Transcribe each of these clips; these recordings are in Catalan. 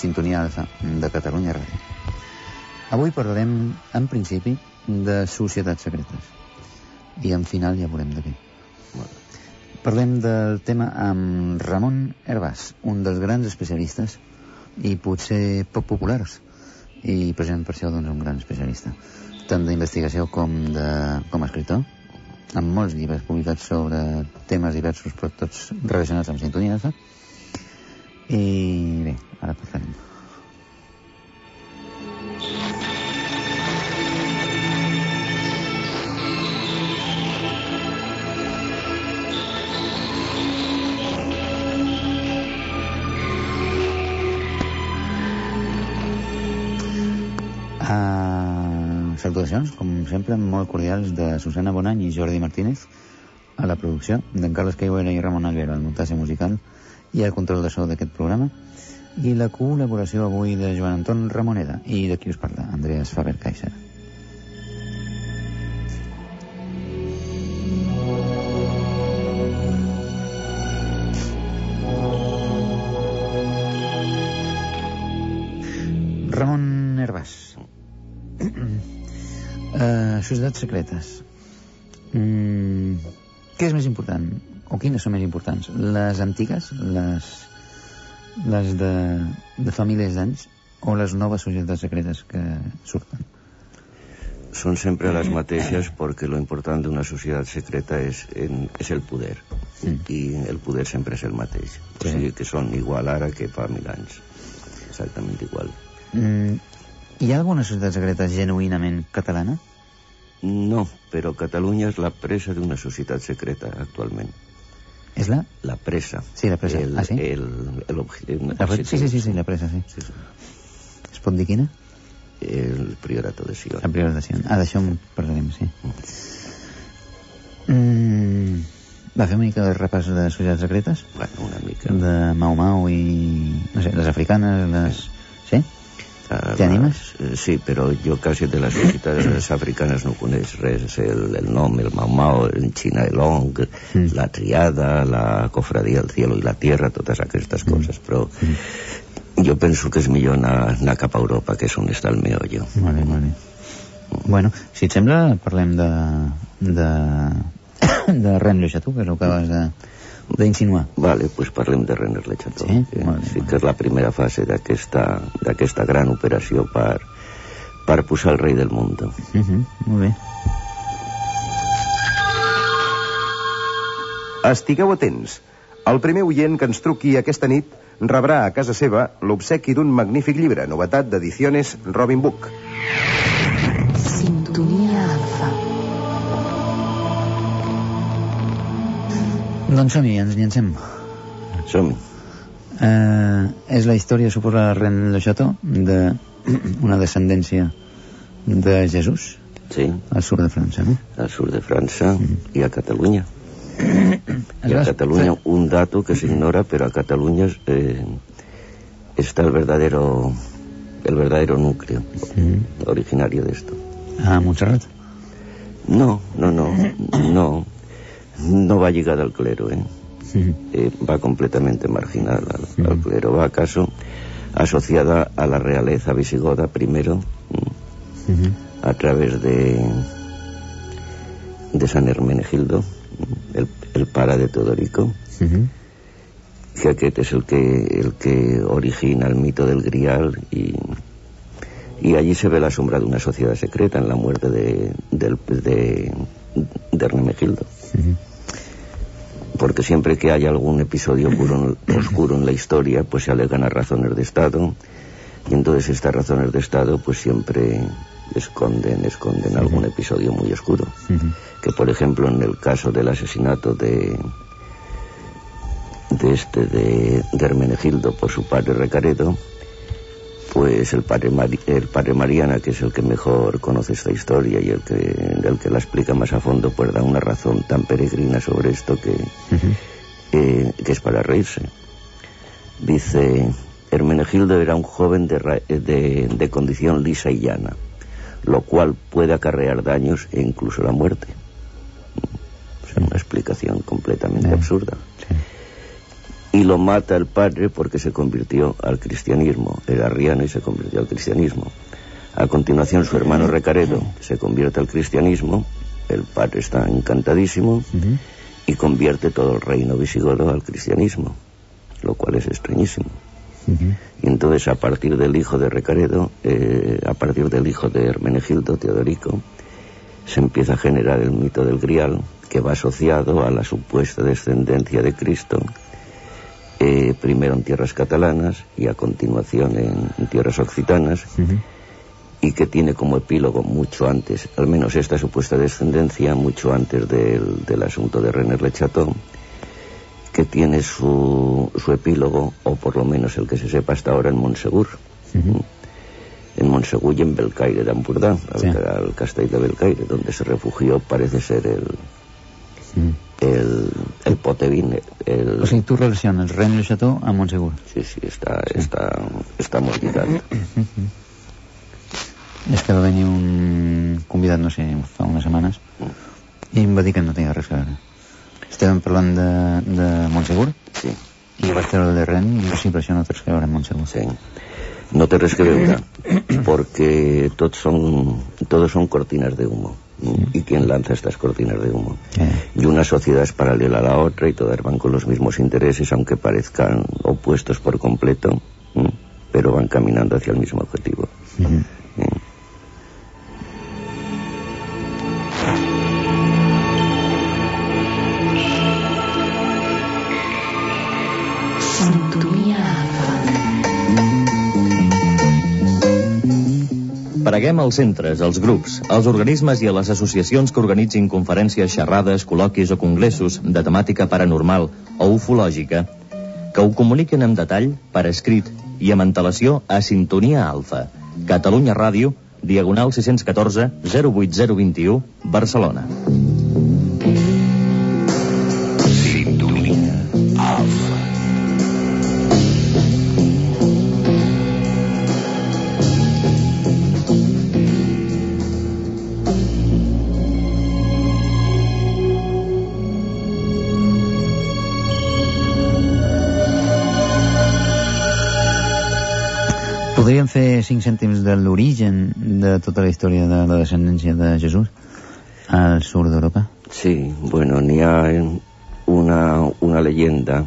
Sintonia de Catalunya Ràdio. Avui parlarem, en principi, de societats secretes. I en final ja veurem de què. Parlem del tema amb Ramon Herbàs, un dels grans especialistes i potser poc populars. I precisament per això doncs, un gran especialista, tant d'investigació com, de, com a escriptor, amb molts llibres publicats sobre temes diversos, però tots relacionats amb sintonia alfa. I bé, ara parlarem. Uh, salutacions, com sempre, molt cordials de Susana Bonany i Jordi Martínez a la producció, d'en Carles Caiguera i Ramon Alguera al muntatge musical i al control de so d'aquest programa i la col·laboració avui de Joan Anton Ramoneda i de qui us parla, Andreas Faber-Kaiser. Ramon Herbàs. uh, societats secretes. Mm, què és més important? O quines són més importants? Les antigues, les, les de, de fa milers d'anys, o les noves societats secretes que surten? Son siempre las mateixes porque lo importante de una sociedad secreta es, en, es el poder. Mm. I el poder sempre és el mateix. O Sí. sigui que són igual ara que fa mil anys. Exactament igual. Mm, hi ha alguna societat secreta genuïnament catalana? No, però Catalunya és la presa d'una societat secreta actualment. És la? La presa. Sí, la presa. El, Ah, sí? El, el, obje- el la pre... Sí, sí, sí, sí, la presa, sí. Sí, sí. Es pot dir quina? El priorato de Sion. La primera de Ah, d'això en parlarem, sí. Mm, va fer una mica de repàs de societats secretes? Bueno, una mica. De Mau Mau i... No sé, les africanes, les... Sí? Ah, T'hi animes? eh, Sí, però jo quasi de les societats africanes no coneix res. El, el nom, el Mau Mau, el Xina Elong, Mm. la Triada, la Cofradía del Cielo i la Tierra, totes aquestes coses. Però jo penso que és millor anar, anar cap a Europa, que és on està el meollo. Bé, molt bé. Bueno, si et sembla, parlem de... de... de Le Chateau, que és el que acabes de d'insinuar. Vale, pues parlem de René Le Chateau. Sí? que Molt bé, sí molt que és la primera fase d'aquesta d'aquesta gran operació per, per posar el rei del món. Uh -huh, molt bé. Estigueu atents. El primer oient que ens truqui aquesta nit rebrà a casa seva l'obsequi d'un magnífic llibre, novetat d'ediciones Robin Book. Sintonia alfa. Doncs som-hi, ens llancem. Som-hi. Eh, és la història, suposa, de Ren Le Chateau, d'una descendència de Jesús, Sí, al sud de França, no? al sur de França i a Catalunya. Y a Cataluña un dato que se ignora, pero a Cataluña eh, está el verdadero el verdadero núcleo Mm. originario de esto. A Montserrat. No, no, no, no, no va lligada al clero, ¿eh? Eh, va completamente marginal al, al clero. Va acaso asociada a la realeza visigoda primero, a través de de San Hermenegildo, el, el para de Teodorico, que és el que, el que origina el mito del Grial y, y allí se ve la sombra de una sociedad secreta en la muerte de, del, de, de Hermenegildo. Porque siempre que hay algún episodio oscuro, oscuro en la historia, pues se alegan a razones de Estado. Y entonces estas razones de Estado pues siempre esconden, esconden algún episodio muy oscuro. Que por ejemplo en el caso del asesinato de de este de, de Hermenegildo por su padre Recaredo, pues el padre, Mari- el padre Mariana, que es el que mejor conoce esta historia y el que, el que la explica más a fondo, pues da una razón tan peregrina sobre esto que, eh, que es para reírse. Dice, Hermenegildo era un joven de, de, de condición lisa y llana, lo cual puede acarrear daños e incluso la muerte. O sea, una explicación completamente absurda. Y lo mata el padre porque se convirtió al cristianismo. Era arriano y se convirtió al cristianismo. A continuación, su hermano Recaredo se convierte al cristianismo. El padre está encantadísimo y convierte todo el reino visigodo al cristianismo, lo cual es extrañísimo. Y entonces, a partir del hijo de Recaredo, eh, a partir del hijo de Hermenegildo, Teodorico, se empieza a generar el mito del Grial, que va asociado a la supuesta descendencia de Cristo, eh, primero en tierras catalanas y a continuación en, en tierras occitanas, y que tiene como epílogo mucho antes, al menos esta supuesta descendencia, mucho antes del, del asunto de René Le Chateau, que tiene su, su epílogo, o por lo menos el que se sepa hasta ahora, en Montsegur. Ujú. En Montsegur y en Belcaire de Ampurdá, al, al castell de Belcaire, donde se refugió, parece ser el, Mm. el, el Potevín, el... O sigui, tu relaciones Rennes Le Chateau amb Montsegur. Sí, sí, està, està, està molt lligat. És que va venir un convidat, no sé, fa unes setmanes, i em va dir que no tenia res a veure. Estàvem parlant de, de Montsegur, Sí, i vaig treure el de Rennes, i diu, sí, però això no té res a veure amb Montsegur. sí. No té res que veure, porque tots son, todos son cortinas de humo. ¿Y quién lanza estas cortinas de humo? Y una sociedad es paralela a la otra y todas van con los mismos intereses, aunque parezcan opuestos por completo, pero van caminando hacia el mismo objetivo. Preguem als centres, als grups, als organismes i a les associacions que organitzin conferències, xerrades, col·loquis o congressos de temàtica paranormal o ufològica que ho comuniquen en detall, per escrit i amb antelació a Sintonia Alfa, Catalunya Ràdio, Diagonal 614 08021, Barcelona. Podríem fer 5 cèntims de l'origen de tota la història de la descendència de Jesús al sud d'Europa? Sí, bueno, n'hi ha una, una leyenda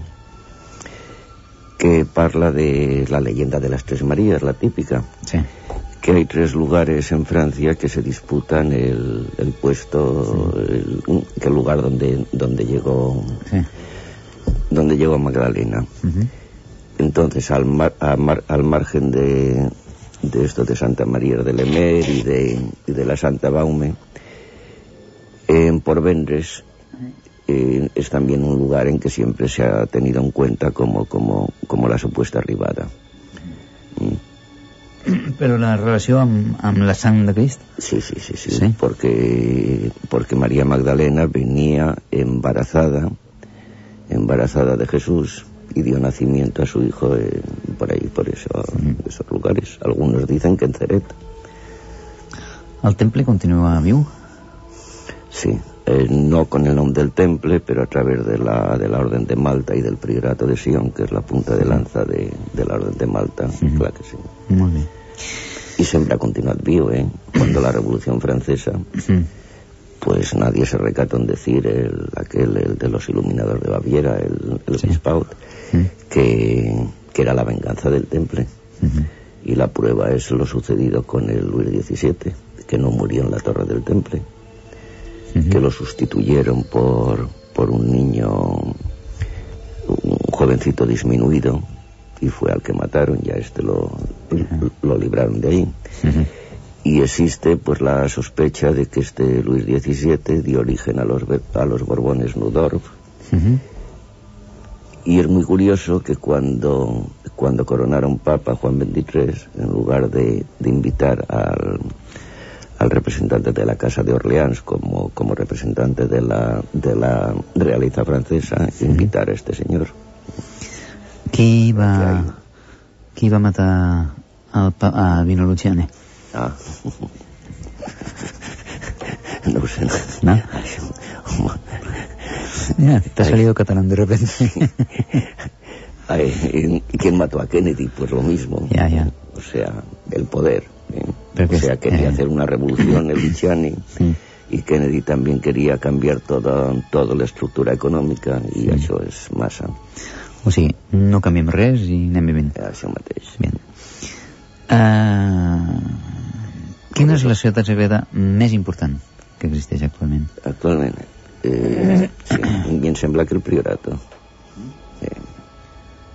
que parla de la leyenda de las tres Marías, la típica, Sí. que hay tres lugares en Francia que se disputan el, el puesto, el, que el lugar donde, donde llegó Sí. donde llegó Magdalena. Ujú. Entonces, al, mar- a mar- al margen de, de esto de Santa María de Lemer y de, y de la Santa Baume, en Porvendres eh, es también un lugar en que siempre se ha tenido en cuenta como, como, como la supuesta arribada. Però la relació amb, amb la sang de Crist? Sí, sí, sí, sí, ¿Sí? Porque, porque María Magdalena venía embarazada, embarazada de Jesús y dio nacimiento a su hijo eh, por ahí, por eso, esos lugares. Algunos dicen que en Ceret. El temple continua viu? Sí, eh, no con el nombre del temple, pero a través de la, de la Orden de Malta y del Priorato de Sion, que es la punta de lanza de, de la Orden de Malta, claro que sí. Molt bé. Y siempre ha continuado vivo, ¿eh? Cuando la Revolución Francesa, pues nadie se recató en decir el, aquel, el de los iluminadores de Baviera, el, el Sí. Bispaut, Que, que era la venganza del temple. Y la prueba es lo sucedido con el Luis XVII, que no murió en la torre del temple, que lo sustituyeron por, por un niño, un jovencito disminuido, y fue al que mataron, ya este lo, lo libraron de ahí. Y existe pues la sospecha de que este Luis XVII dio origen a los, a los Borbones Nudorf. Y es muy curioso que cuando, cuando coronaron Papa Juan XXIII, en lugar de, de invitar al, al representante de la Casa de Orleans como, como representante de la, de la realeza francesa, invitar a este señor. Que hay. Qui va matar a Vino Luciani? Ah. No ho sé. ¿No? Mira, te ha salido catalán de repente. Ay, ¿Y quién mató a Kennedy? Pues lo mismo. Ya, ya. O sea, el poder. ¿eh? O sea, quería eh. hacer una revolución el Luciani. Sí. Y Kennedy también quería cambiar toda, toda la estructura econòmica i això és massa. O sigui, no canviem res i anem vivint. Això mateix. Bien. Uh, quina és la societat secreta més important que existeix actualment? Actualment, eh, sí, em sembla que el Priorato. Eh,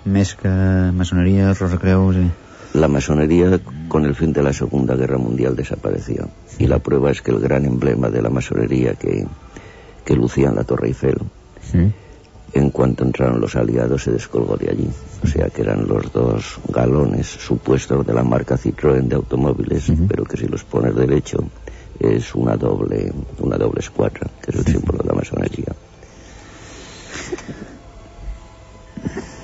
Més que maçoneria, Rosacreus... I... la masonería con el fin de la Segunda Guerra Mundial desapareció. Y la prueba es que el gran emblema de la masonería que, que lucía en la Torre Eiffel, en cuanto entraron los aliados, se descolgó de allí. O sea que eran los dos galones supuestos de la marca Citroën de automóviles, pero que si los pones derecho es una doble, una doble escuadra, que es el símbolo de la masonería.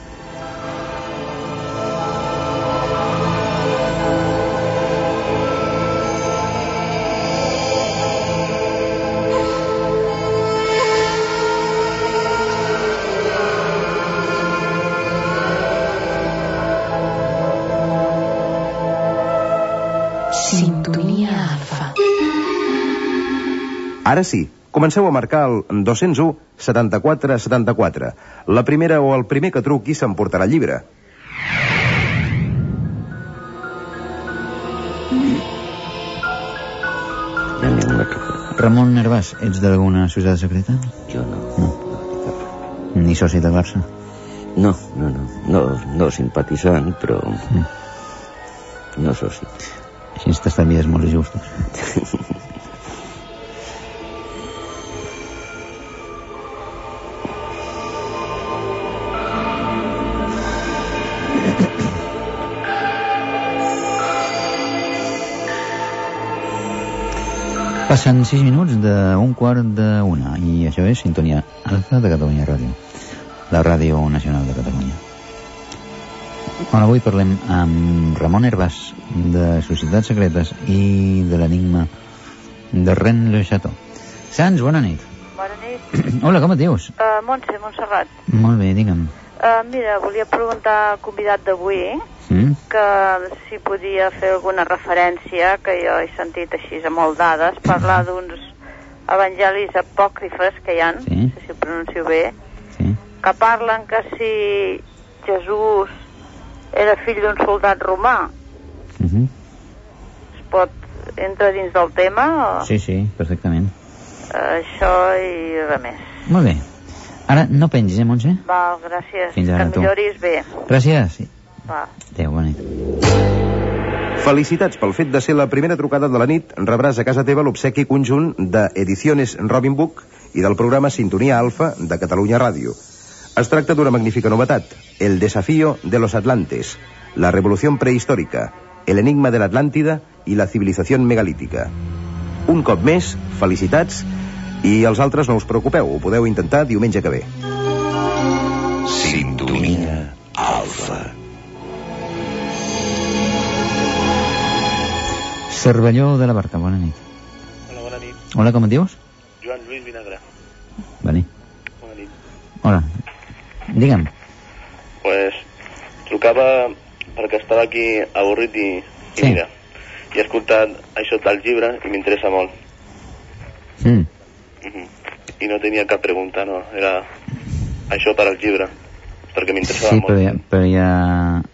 Ara sí, comenceu a marcar el 201 74 74. La primera o el primer que truqui s'emportarà el llibre. Ramon Nervàs, ets d'alguna societat secreta? Jo no. No. Ni soci de Barça? No, no, no. No, no simpatitzant, però Mm. no soci. Així t'estalvies molts justos. Passen 6 minuts d'un quart d'una i això és Sintonia Alfa de Catalunya Ràdio, la ràdio nacional de Catalunya. Bueno, avui parlem amb Ramon Herbàs, de Societats Secretes i de l'enigma de Ren Le Chateau. Sans, bona nit. Bona nit. Hola, com et dius? Uh, Montse, Montserrat. Molt bé, digue'm. Uh, mira, volia preguntar al convidat d'avui Mm? que si podia fer alguna referència, que jo he sentit així a molt dades, parlar d'uns evangelis apòcrifes que hi han, Sí. no sé si ho pronuncio bé, Sí. que parlen que si Jesús era fill d'un soldat romà, Uh -huh. es pot entrar dins del tema? O, Sí, sí, perfectament. uh, això i res més. Molt bé. Ara no pengis, eh, Montse? Val, gràcies. Fins ara, que milloris bé. Gràcies. Va. Adéu, bona nit. Felicitats pel fet de ser la primera trucada de la nit. Rebràs a casa teva l'obsequi conjunt de Ediciones Robin Book i del programa Sintonia Alfa de Catalunya Ràdio. Es tracta d'una magnífica novetat, El desafío de los Atlantes, la revolución prehistórica, el enigma de l'Atlàntida i la civilización megalítica. Un cop més, felicitats, i els altres no us preocupeu, ho podeu intentar diumenge que ve. Sintonia Alfa. Cervelló de la Barca, bona nit. Hola, bona nit. Hola, com et dius? Joan Lluís Vinagre. Vale. Bona nit. Hola. Digue'm. Pues trucava perquè estava aquí avorrit i, i Sí. mira, i he escoltat això del llibre i m'interessa molt. Mm. Mhm. I no tenia cap pregunta, no. Era això per al llibre, perquè m'interessava Sí, molt. però, ja, però ja,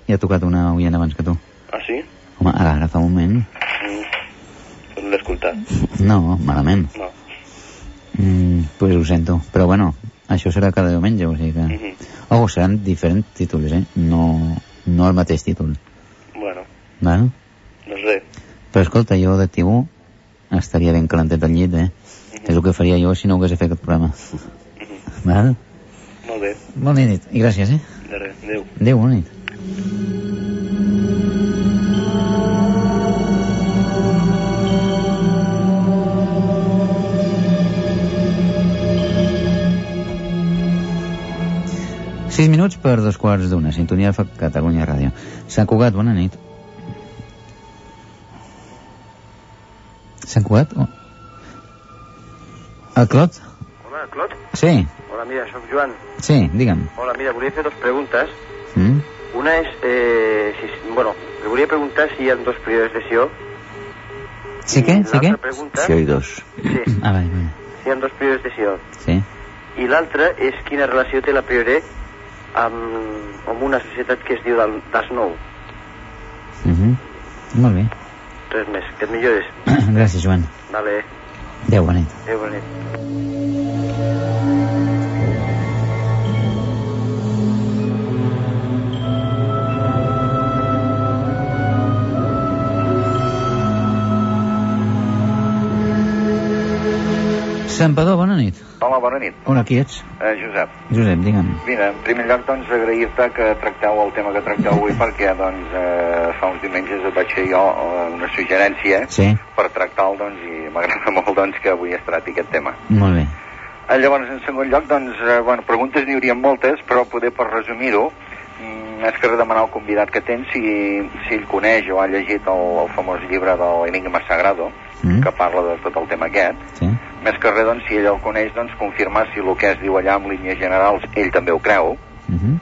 ja ha tocat una oient abans que tu. Ah, sí? Home, ara, ara fa un moment. Mm. No l'he escoltat. No, malament. No. Mm, pues ho sento. Però bueno, això serà cada diumenge, o sigui que... Mhm. Oh, seran diferents títols, eh? No, no el mateix títol. Bueno, Val? doncs res. Però escolta, jo de tibú estaria ben calentet al llit, eh? És el que faria jo si no hagués fet aquest programa. Val? Molt bé. Bona nit, i gràcies, eh? De res. Adéu. Adéu, bona nit. 6 minuts per dos quarts d'una. Sintonia fa Catalunya Ràdio. Sant Cugat, bona nit. Sant Cugat? Oh. El Clot? Hola, Clot. Sí, Hola, mira, sóc Joan. sí, digue'm. Hola, mira, volia fer dues preguntes. Mm? Una és, eh, si, bueno, li volia preguntar si hi ha dos períodes de Sió. Sí què? I Sí què? l'altra pregunta... Si hay dos. Sí, Ah, vale, vale. si hi ha dos períodes de Sió. Sí. I l'altra és quina relació té la Prioré amb, amb una societat que es diu del- d'Asnou. Mm -hmm. Molt bé. Res més, que et millores. Gràcies, Joan. Vale, Adéu, bona nit. adéu, bona nit. Santpedor, bona nit. Hola, bona nit. Hola, qui ets? Eh, Josep, Josep, digue'm. mira, en primer lloc, doncs, agrair-te que tracteu el tema que tracteu avui perquè, doncs, eh, fa uns diumenges et vaig fer jo eh, una suggerència Sí, per tractar-lo, doncs, i m'agrada molt, doncs, que avui es tracti aquest tema. molt bé. Eh, llavors, en segon lloc, doncs, eh, bueno, preguntes n'hi haurien moltes, però poder per resumir-ho, mm, és que demanar al convidat que tens si, si ell coneix o ha llegit el, el famós llibre de l'Enigma Sagrado, Mm? que parla de tot el tema aquest, Sí. més que res, doncs, si ell el coneix, doncs, confirmar si el que es diu allà en línies generals ell també ho creu, Mm -hmm.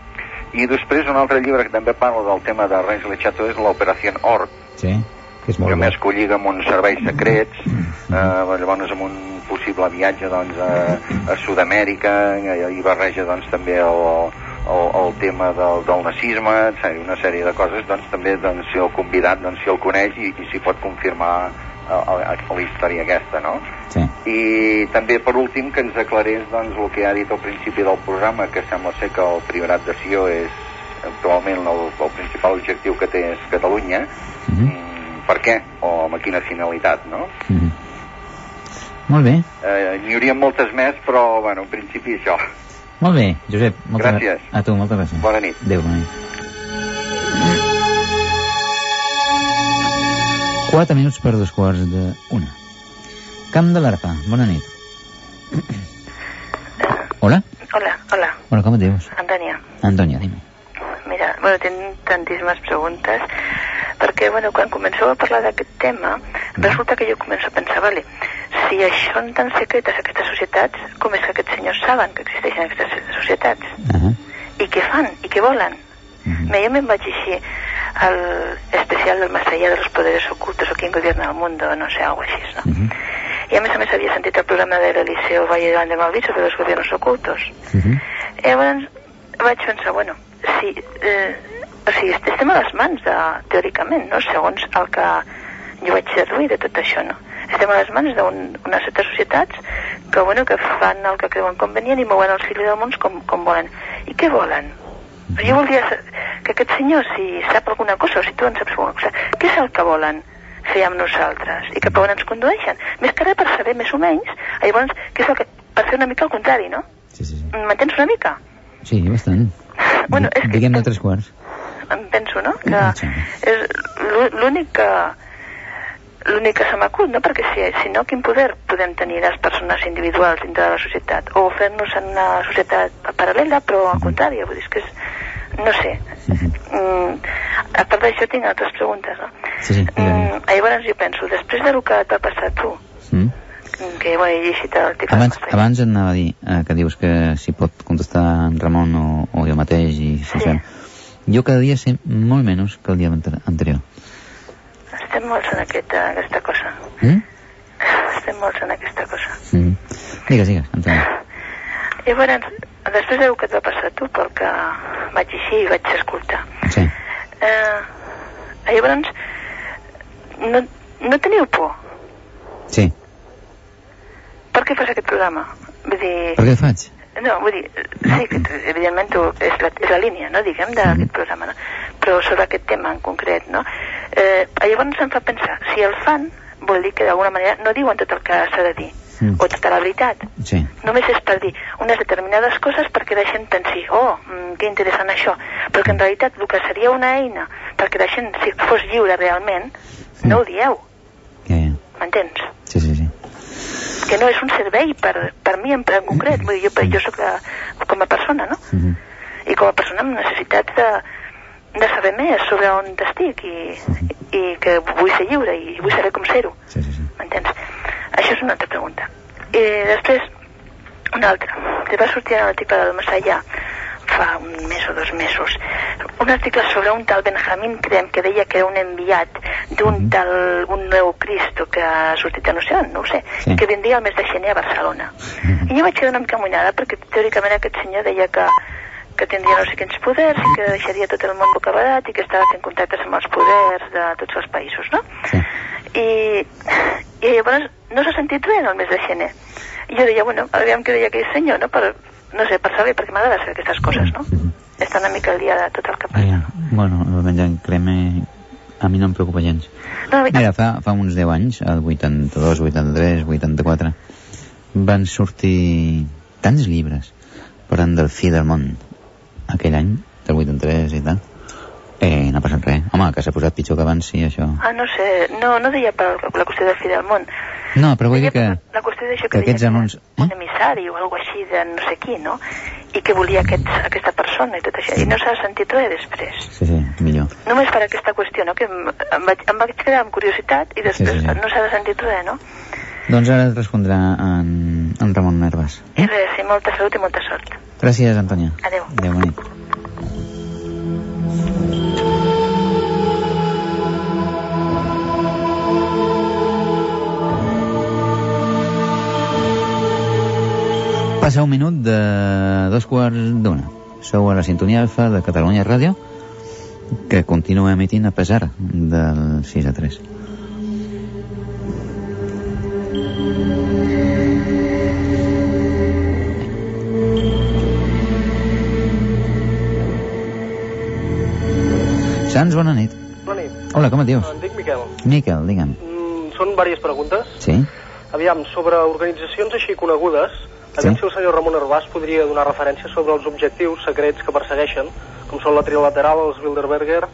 i després un altre llibre que també parla del tema de Rennes Le Chateau és l'Operació Orc, Sí, que és molt que més que ho lliga amb uns serveis secrets, eh, llavors amb un possible viatge doncs, a, a Sud-amèrica, i, barreja doncs, també el, el, el tema del, del nazisme, una sèrie de coses, doncs també doncs, si el convidat doncs, si el coneix i, i si pot confirmar eh, eh, la història aquesta, no? Sí. I també, per últim, que ens aclarés doncs, el que ha dit al principi del programa, que sembla ser que el Priorat de Sió és actualment el, el principal objectiu que té és Catalunya. Mm -hmm. Mm, per què? O amb quina finalitat, no? Mm -hmm. Molt bé, Eh, N'hi hauria moltes més, però, bueno, en principi això. molt bé, Josep. Moltes Gràcies. A tu, moltes gràcies. Bona nit. Adéu, bona nit. 4 minuts per dos quarts de una. Camp de l'Arpa, bona nit. Hola? Hola, hola, Hola, com et dius? Antònia. Antònia, dime. Mira, bueno, tinc tantíssimes preguntes, perquè, bueno, quan comenceu a parlar d'aquest tema, resulta que jo començo a pensar, vale, si això són tan secretes aquestes societats, com és que aquests senyors saben que existeixen aquestes societats? Uh -huh. I què fan? I què volen? Uh -huh. Mira, jo me'n vaig així al especial del más allá de los poderes ocultos o quién gobierna el mundo, no sé, algo així, no? Uh -huh. I a més a més havia sentit el programa de l'Eliseo Valle de Malví sobre els gobiernos ocultos. Uh -huh. I llavors vaig pensar, bueno, si, eh, o sigui, estem a les mans, de, teòricament, no? segons el que jo vaig deduir de tot això, no? Estem a les mans d'unes un, certes societats que, bueno, que fan el que creuen convenient i mouen els fills del món com, com volen. I què volen? Jo voldria que aquest senyor, si sap alguna cosa, o si tu en saps alguna cosa, què és el que volen fer amb nosaltres i cap a on ens condueixen? Més que res per saber més o menys, llavors, què és el que... per fer una mica el contrari, no? Sí, sí, sí. M'entens una mica? Sí, bastant. Bueno, és que- Diguem-ne tres quarts. em penso, no? Que és l'ú- l'únic que l'únic que se m'acut, no? Perquè si, si no, quin poder podem tenir les persones individuals dintre de la societat? O fer-nos en una societat paral·lela, però al contrari, vull dir, és que és... No sé. Mm, a part d'això tinc altres preguntes, no? Sí, sí. Mm, llavors jo penso, després del que et va passar a tu, Mm. que bueno, he llegit l'article... Abans, abans et anava a dir eh, que dius que si pot contestar en Ramon o, o jo mateix i si Sí. Jo cada dia sé molt menys que el dia ante- anterior. Estem molts en aquesta, aquesta cosa. Mm? Estem molts en aquesta cosa. Mm. Digues, digues, Antoni. Llavors, després del que et va passar tu, pel que vaig així i vaig escoltar, Sí. eh, llavors, no, no teniu por? Sí. Per què fas aquest programa? Vull dir... Per què faig? No, vull dir, sí, que tu- evidentment tu, és, la, és la línia, no?, diguem, d'aquest programa, no? Però sobre aquest tema en concret, no? Eh, llavors em fa pensar, si el fan, vol dir que d'alguna manera no diuen tot el que s'ha de dir, Mm. o tota la veritat. Sí. Només és per dir unes determinades coses perquè la gent pensi, oh, mm, que interessant això, però que en realitat el que seria una eina perquè la gent si fos lliure realment, no ho dieu, ja. m'entens? Que no és un servei per, per mi en, en concret, vull dir, jo, jo sóc com a persona, no? Mm -hmm. i com a persona amb necessitats de, de saber més sobre on estic i, i que vull ser lliure i vull saber com ser-ho. Sí, sí, sí. M'entens? Això és una altra pregunta. I després, una altra. Que va sortir en l'article del Massallà fa un mes o dos mesos un article sobre un tal Benjamín Crem que deia que era un enviat d'un tal un nou Cristo que ha sortit a no sé on, no ho sé, Sí. que vindria el mes de gener a Barcelona. I jo vaig quedar una mica amunyada perquè teòricament aquest senyor deia que que tindria no sé quins poders i que deixaria tot el món bocabadat i que estava fent contactes amb els poders de tots els països, no? Sí. I, i llavors no s'ha sentit res en el mes de gener. I jo deia, bueno, aviam què deia aquell senyor, no? Per, no sé, per saber, perquè m'agrada saber aquestes coses, no? Està una mica al dia de tot el que passa. Ja. Bueno, el Benjamin Creme a mi no em preocupa gens. No, mira, Mira, fa, fa uns 10 anys, el 82, 83, 84, van sortir tants llibres parlant del fi del món aquell any, del 83 i tal. Eh, no ha passat res. Home, que s'ha posat pitjor que abans, sí, això. ah, no sé, no, no deia per la qüestió del fi del món. No, però vull dir que... La qüestió d'això que que, aquests deia anuncis- que era un emissari o alguna així de no sé qui, no? I que volia aquest, aquesta persona i tot això. I no s'ha sentit res després. Sí, sí, millor. Només per aquesta qüestió, no? Que em, em, vaig, em vaig quedar amb curiositat i després Sí, sí, sí. no s'ha sentit res, no? Doncs ara et respondrà en, en Ramon Nervas. I res, sí, molta salut i molta sort. Gràcies, Antònia. Adéu. Adéu, bona nit. Passa un minut de dos quarts d'una. Sou a la sintonia alfa de Catalunya Ràdio, que continua emitint a pesar del 6 a 3. Sans, bona nit. Bona nit. Hola, com et dius? Em dic Miquel. Miquel, digue'm. Mm, són diverses preguntes. Sí? Aviam, sobre organitzacions així conegudes, aviam Sí. si el senyor Ramon Herbàs podria donar referència sobre els objectius secrets que persegueixen, com són la trilateral, els Bilderberger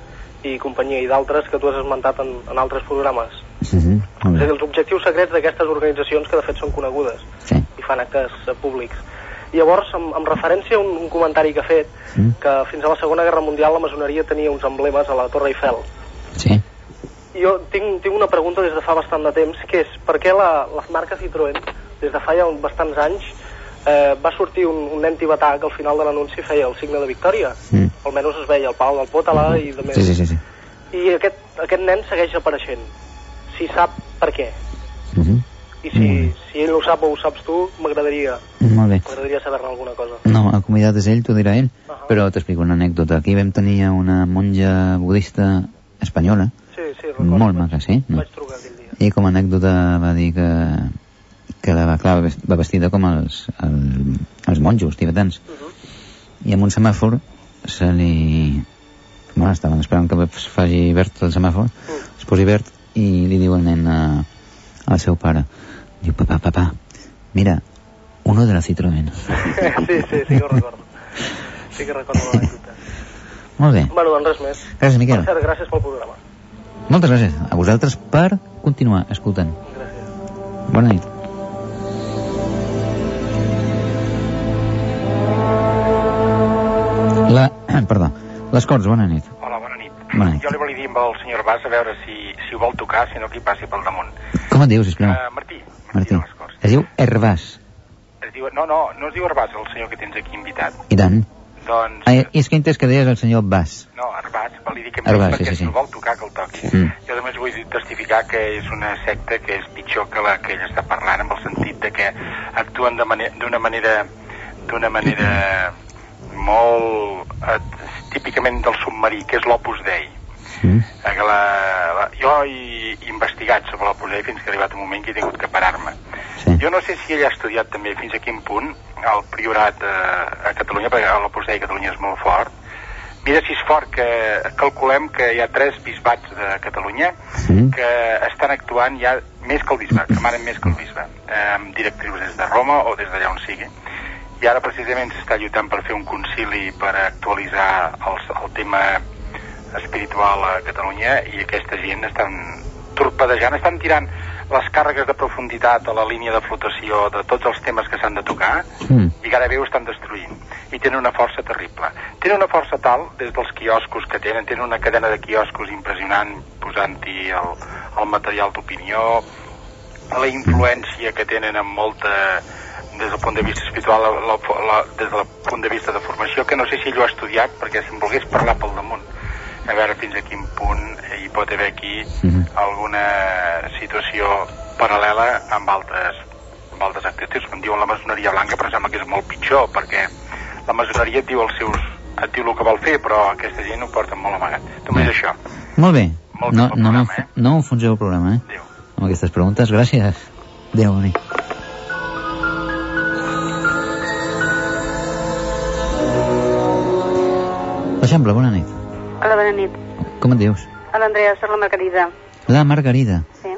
i companyia, i d'altres que tu has esmentat en, en altres programes. Uh -huh. És a dir, els objectius secrets d'aquestes organitzacions que de fet són conegudes Sí. i fan actes públics. I llavors, amb, amb referència a un, un comentari que ha fet, Mm. que fins a la Segona Guerra Mundial la maçoneria tenia uns emblemes a la Torre Eiffel. Sí. Jo tinc, tinc una pregunta des de fa bastant de temps, que és per què la, la marca Citroën, des de fa ja bastants anys, eh, va sortir un, un nen tibetà que al final de l'anunci feia el signe de victòria. Mm. Almenys es veia el pal del Potala i de més. Sí, sí, sí. sí. I aquest, aquest nen segueix apareixent. Si sap per què. Uh -huh. I si, si ell no ho sap o ho saps tu, m'agradaria m'agradaria saber-ne alguna cosa. No, el convidat és ell, t'ho dirà ell. Però t'explico una anècdota. Aquí vam tenir una monja budista espanyola, Sí, sí, recordo. molt maca, sí? No? Vaig trucar aquell dia. I com a anècdota va dir que, que la va, clar, va vestida com els, el, els monjos tibetans. I amb un semàfor se li... Bueno, estaven esperant que faci verd el semàfor, es posi verd i li diu el nen a, al seu pare. Diu, papà, papà, mira, uno de la Citroën. sí, sí, sí que ho recordo. Sí que recordo l'anècdota. Molt bé. Bueno, doncs res més. Gràcies, Miquel. Per cert, gràcies pel programa. Moltes gràcies a vosaltres per continuar escoltant. Gràcies. Bona nit. La... Perdó. Les Corts, bona nit. Hola, bona nit. Bona nit. Jo li volia dir amb el senyor Bas a veure si, si ho vol tocar, si no que hi passi pel damunt. Com et dius, sisplau? Uh, Martí. Martí. Es diu Herbàs. Es diu, no, no, no es diu Herbàs, el senyor que tens aquí invitat. I tant. Doncs, Ah, és que he entès que deies el senyor Bas. no, em Herbàs, dius perquè sí, sí, sí. el vol tocar que el toqui. Mm. Jo només vull testificar que és una secta que és pitjor que la que ell està parlant, amb el sentit de que actuen d'una manera d'una manera molt eh, típicament del submarí, que és l'Opus Dei. Mm. Que la, la, jo he investigat sobre l'Opus Dei fins que ha arribat un moment que he tingut que parar-me. Sí. Jo no sé si ell ha estudiat també fins a quin punt el priorat eh, a Catalunya, perquè l'Opus Dei a Catalunya és molt fort. Mira si és fort que calculem que hi ha tres bisbats de Catalunya Mm. que estan actuant ja més que el bisbat, que manen més que el bisbat, eh, amb directrius des de Roma o des d'allà on sigui. I ara precisament s'està lluitant per fer un concili per actualitzar els, el tema espiritual a Catalunya i aquesta gent estan torpedejant, estan tirant les càrregues de profunditat a la línia de flotació de tots els temes que s'han de tocar Mm. i gairebé ho estan destruint. i tenen una força terrible. Tenen una força tal, des dels quioscos que tenen, tenen una cadena de quioscos impressionant, posant-hi el, el material d'opinió, la influència que tenen amb molta des del punt de vista espiritual, la, la, la, des del punt de vista de formació, que no sé si ell ho ha estudiat, perquè si em volgués parlar pel damunt, a veure fins a quin punt hi pot haver aquí alguna situació paral·lela amb altres, amb altres actituds. Em diuen la maçoneria blanca, però em sembla que és molt pitjor, perquè la maçoneria et diu els seus et diu el que vol fer, però aquesta gent ho porta molt amagat. Només això. Molt bé. Molt no, no, programa, no, no enfonseu el programa, eh? Amb aquestes preguntes. Gràcies. Adéu, bona nit. Bona nit. Hola, bona nit. Com et dius? Hola, Andrea, soc la Margarida. La Margarida. Sí.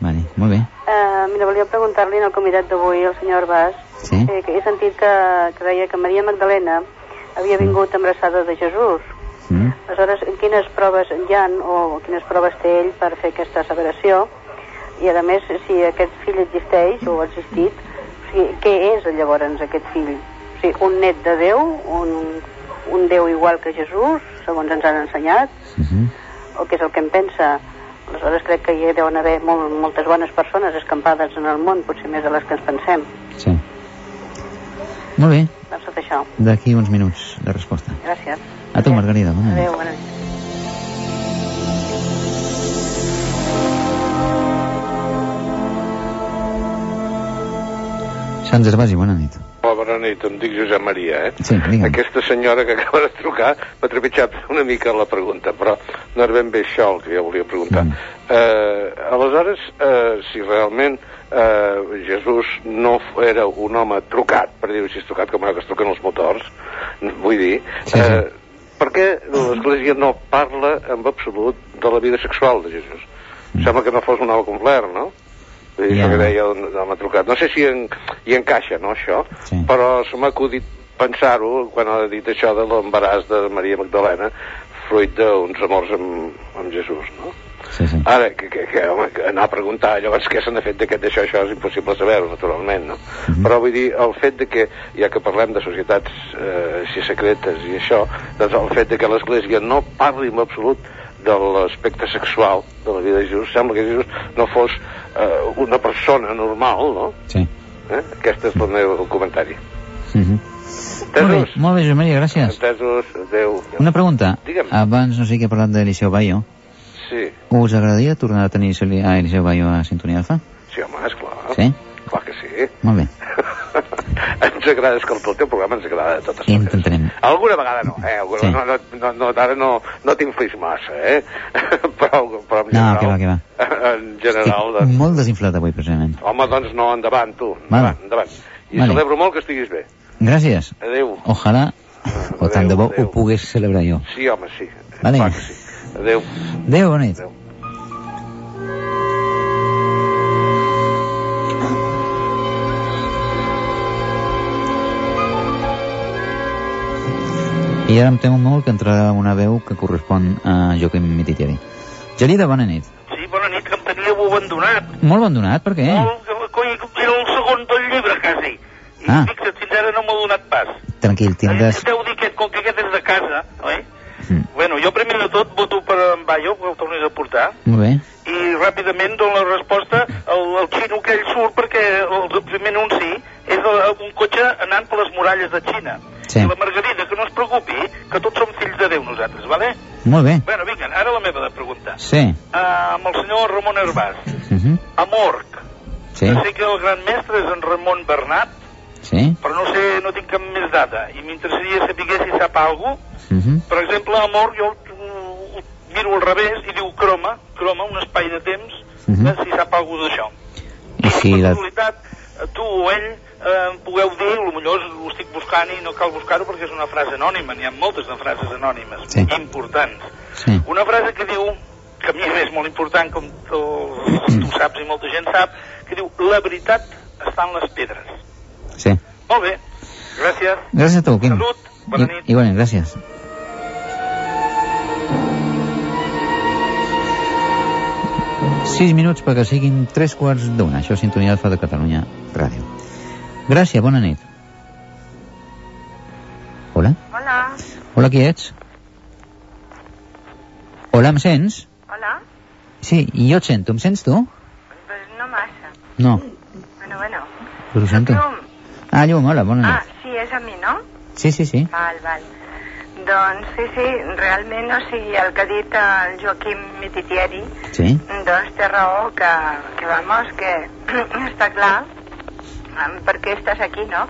Vale, molt bé. Uh, mira, volia preguntar-li al convidat d'avui, el senyor Bas, Sí. eh, que he sentit que, que deia que Maria Magdalena havia vingut embarassada de Jesús. Mm. Aleshores, quines proves hi han o quines proves té ell per fer aquesta asseveració? I, a més, si aquest fill existeix o ha existit, o sigui, què és llavors aquest fill? O sigui, un net de Déu, un, un Déu igual que Jesús, segons ens han ensenyat, o què és el que em pensa? Aleshores crec que hi deuen haver molt, moltes bones persones escampades en el món, potser més de les que ens pensem. Sí. Molt bé. Doncs tot això. D'aquí uns minuts de resposta. Gràcies. A tu, Margarida. Bona nit. Adéu, bona nit. Sant Gervasi, bona nit. Hola, bona nit, em dic Josep Maria, eh? Sí, digue'm. Aquesta senyora que acaba de trucar m'ha trepitjat una mica la pregunta, però no era ben bé això el que jo volia preguntar. Mm. Eh, aleshores, eh, si realment eh, Jesús no era un home trucat, per dir-ho així, trucat com que es truquen els motors, vull dir, eh, per què l'Església no parla en absolut de la vida sexual de Jesús? Em sembla que no fos un home complet, no? Vull dir, Ja. yeah. que deia un home trucat. No sé si en, hi encaixa, no, això? Sí. Però se m'ha acudit pensar-ho quan ha dit això de l'embaràs de Maria Magdalena fruit d'uns amors amb, amb Jesús, no? Sí, sí. Ara, que, que, que, home, que anar a preguntar llavors què se n'ha fet d'aquest d'això, això és impossible saber-ho, naturalment, no? Però vull dir, el fet de que, ja que parlem de societats eh, així secretes i això, doncs el fet de que l'Església no parli en absolut de l'aspecte sexual de la vida de Jesús, sembla que Jesús no fos eh, una persona normal, no? Sí. Eh? Aquest és el meu comentari. Mhm. Molt bé, molt bé, Josep Maria, gràcies. Entesos, adeu. Una pregunta. Digue'm. Abans no sé qui ha parlat d'Eliseu Bayo. Sí, Us agradaria tornar a tenir a Eliseu Bayo a Sintonia Alfa? sí, home, esclar. Sí? Clar que sí. Molt bé. ens agrada escoltar el teu programa, ens agrada de totes Intentarem. Alguna vegada no, eh? Alguna, Sí. no, no, no, no, ara no, no t'inflis massa, eh? però, però en No, general... que va, que va. En general, doncs, Molt desinflat avui, precisament. home, doncs no, endavant, tu. Endavant, endavant. I Vale. celebro molt que estiguis bé. Gràcies. Adéu. Ojalà, o tant de bo, ho pogués celebrar jo. Sí, home, sí. Vale. Clar que sí. Adéu. Adéu, bona nit. I ara em temo molt que entrarà una veu que correspon a Joaquim Mititieri. Gelida, bona nit. Sí, bona nit, que em teníeu abandonat. Molt abandonat, per què? Molt, coi, era el segon del llibre, quasi. I Ah. fixa't, fins ara no m'ha donat pas. Tranquil, tindràs... Deu dir que com que aquest és de casa, oi? Bueno, jo primer de tot voto per en Bayo, que el tornis a portar, Molt bé. i ràpidament dono la resposta al, al xino que ell surt perquè el primer anunci és un cotxe anant per les muralles de Xina. Sí. I la Margarida, que no es preocupi, que tots som fills de Déu nosaltres, vale? Molt bé. Bueno, vinga, ara la meva de pregunta. Sí. Uh, amb el senyor Ramon Herbàs. Mhm. A Morc. Sí. Jo sé que el gran mestre és en Ramon Bernat, Sí. però no sé, no tinc cap més data. I m'interessaria saber si sap alguna Mhm. Per exemple, a Morc jo uh, miro al revés i diu croma, croma, un espai de temps, Mhm. eh, si sap alguna d'això. I si la... eh, tu o ell eh, em pugueu dir, potser ho estic buscant i no cal buscar-ho perquè és una frase anònima, n'hi ha moltes de frases anònimes, Sí. importants. Sí. Una frase que diu, que a mi és molt important, com tu, tu saps i molta gent sap, que diu, la veritat està en les pedres. Sí. Molt bé, gràcies. Gràcies a tu, Quim. Salut, bona I, nit. Igualment, gràcies. Sis minuts perquè siguin tres quarts d'una. Això és Sintonia Alfa de Catalunya Ràdio. Gràcies, bona nit. Hola, qui ets? Hola, em sents? Hola? Sí, i jo et sento. Em sents tu? Pues no massa. No, Bueno, bueno. però ho sento. Llum. Ah, Llum, hola, bona Ah, nit. sí, és a mi, no? Sí, sí, sí. Val, val. Doncs sí, sí, realment, o sigui, el que ha dit el Joaquim Mititieri, Sí? doncs té raó que, que vamos, que està clar per què estàs aquí, no?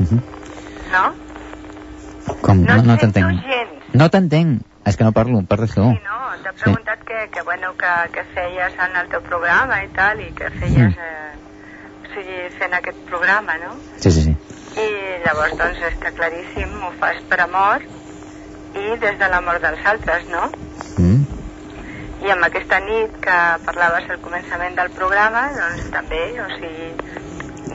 Mhm. No? Com? No, no sento t'entenc. No t'entenc. És que no parlo, parles tu. Sí, no? T'he preguntat que, que, bueno, que, que feies en el teu programa i tal, i que feies, Mm. eh, o sigui, fent aquest programa, no? Sí, sí, sí. I llavors, doncs, està claríssim, ho fas per amor i des de l'amor dels altres, no? Mm. I amb aquesta nit que parlaves al començament del programa, doncs també, o sigui,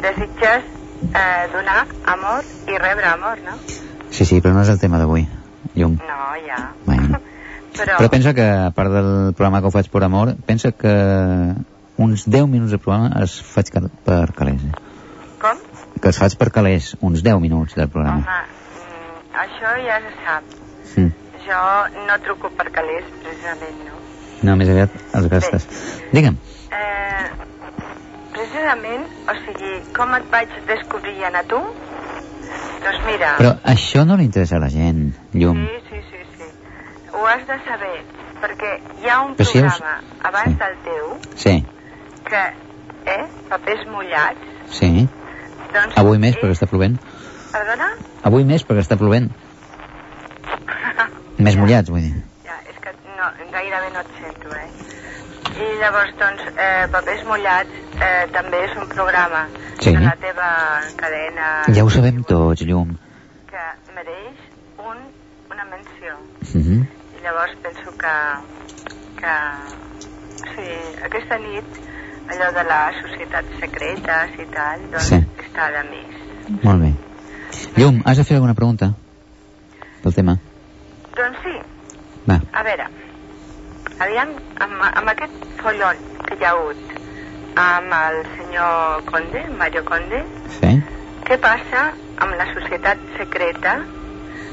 desitges eh, donar amor i rebre amor, no? Sí, sí, però no és el tema d'avui. Llum. No, ja. Bueno. Però, Però pensa que, a part del programa que ho faig per amor, pensa que uns 10 minuts de programa els faig per calés. Eh? Que els faig per calés, uns 10 minuts del programa. home, mm, això ja se sap. Mm. Jo no truco per calés, precisament, no? No, més aviat els gastes. Digue'm. Eh, precisament, o sigui, com et vaig descobrir a tu? Doncs mira... Però això no li interessa a la gent, Llum. Sí, sí, sí, sí. Ho has de saber, perquè hi ha un Però si us- programa abans del teu Sí, que, eh, papers mullats, sí. Doncs... Avui més, perquè està plovent. Perdona? Avui més, perquè està plovent. Més mullats, vull dir. Ja, és que no, gairebé no et sento, eh? I llavors, doncs, eh, Papers Mullats eh, també és un programa Sí. de la teva cadena Ja ho sabem tots, Llum. que mereix un, una menció. Mhm. I llavors penso que, que sí, aquesta nit, allò de les societats secretes i tal, doncs Sí. està de més. Molt bé. Llum, has de fer alguna pregunta? Pel tema? Doncs sí, Va. A veure, aviam, amb, amb aquest follon que hi ha hagut amb el senyor Conde, Mario Conde, Sí? què passa amb la societat secreta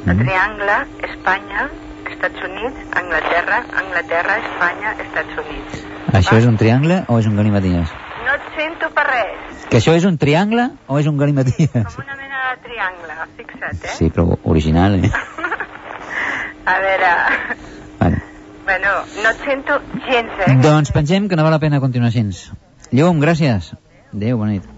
de Mm. Triangle, Espanya, Estats Units, Anglaterra, Anglaterra, Espanya, Estats Units? Això és un triangle o és un galimaties? No et sento per res, Que això és un triangle o és un galimaties? una mena de triangle, fixa't, eh? Sí, però original, eh? A veure, Vale. bueno, no et sento gens, eh? Doncs pensem que no val la pena continuar així. Llum, gràcies. Adéu, bona nit.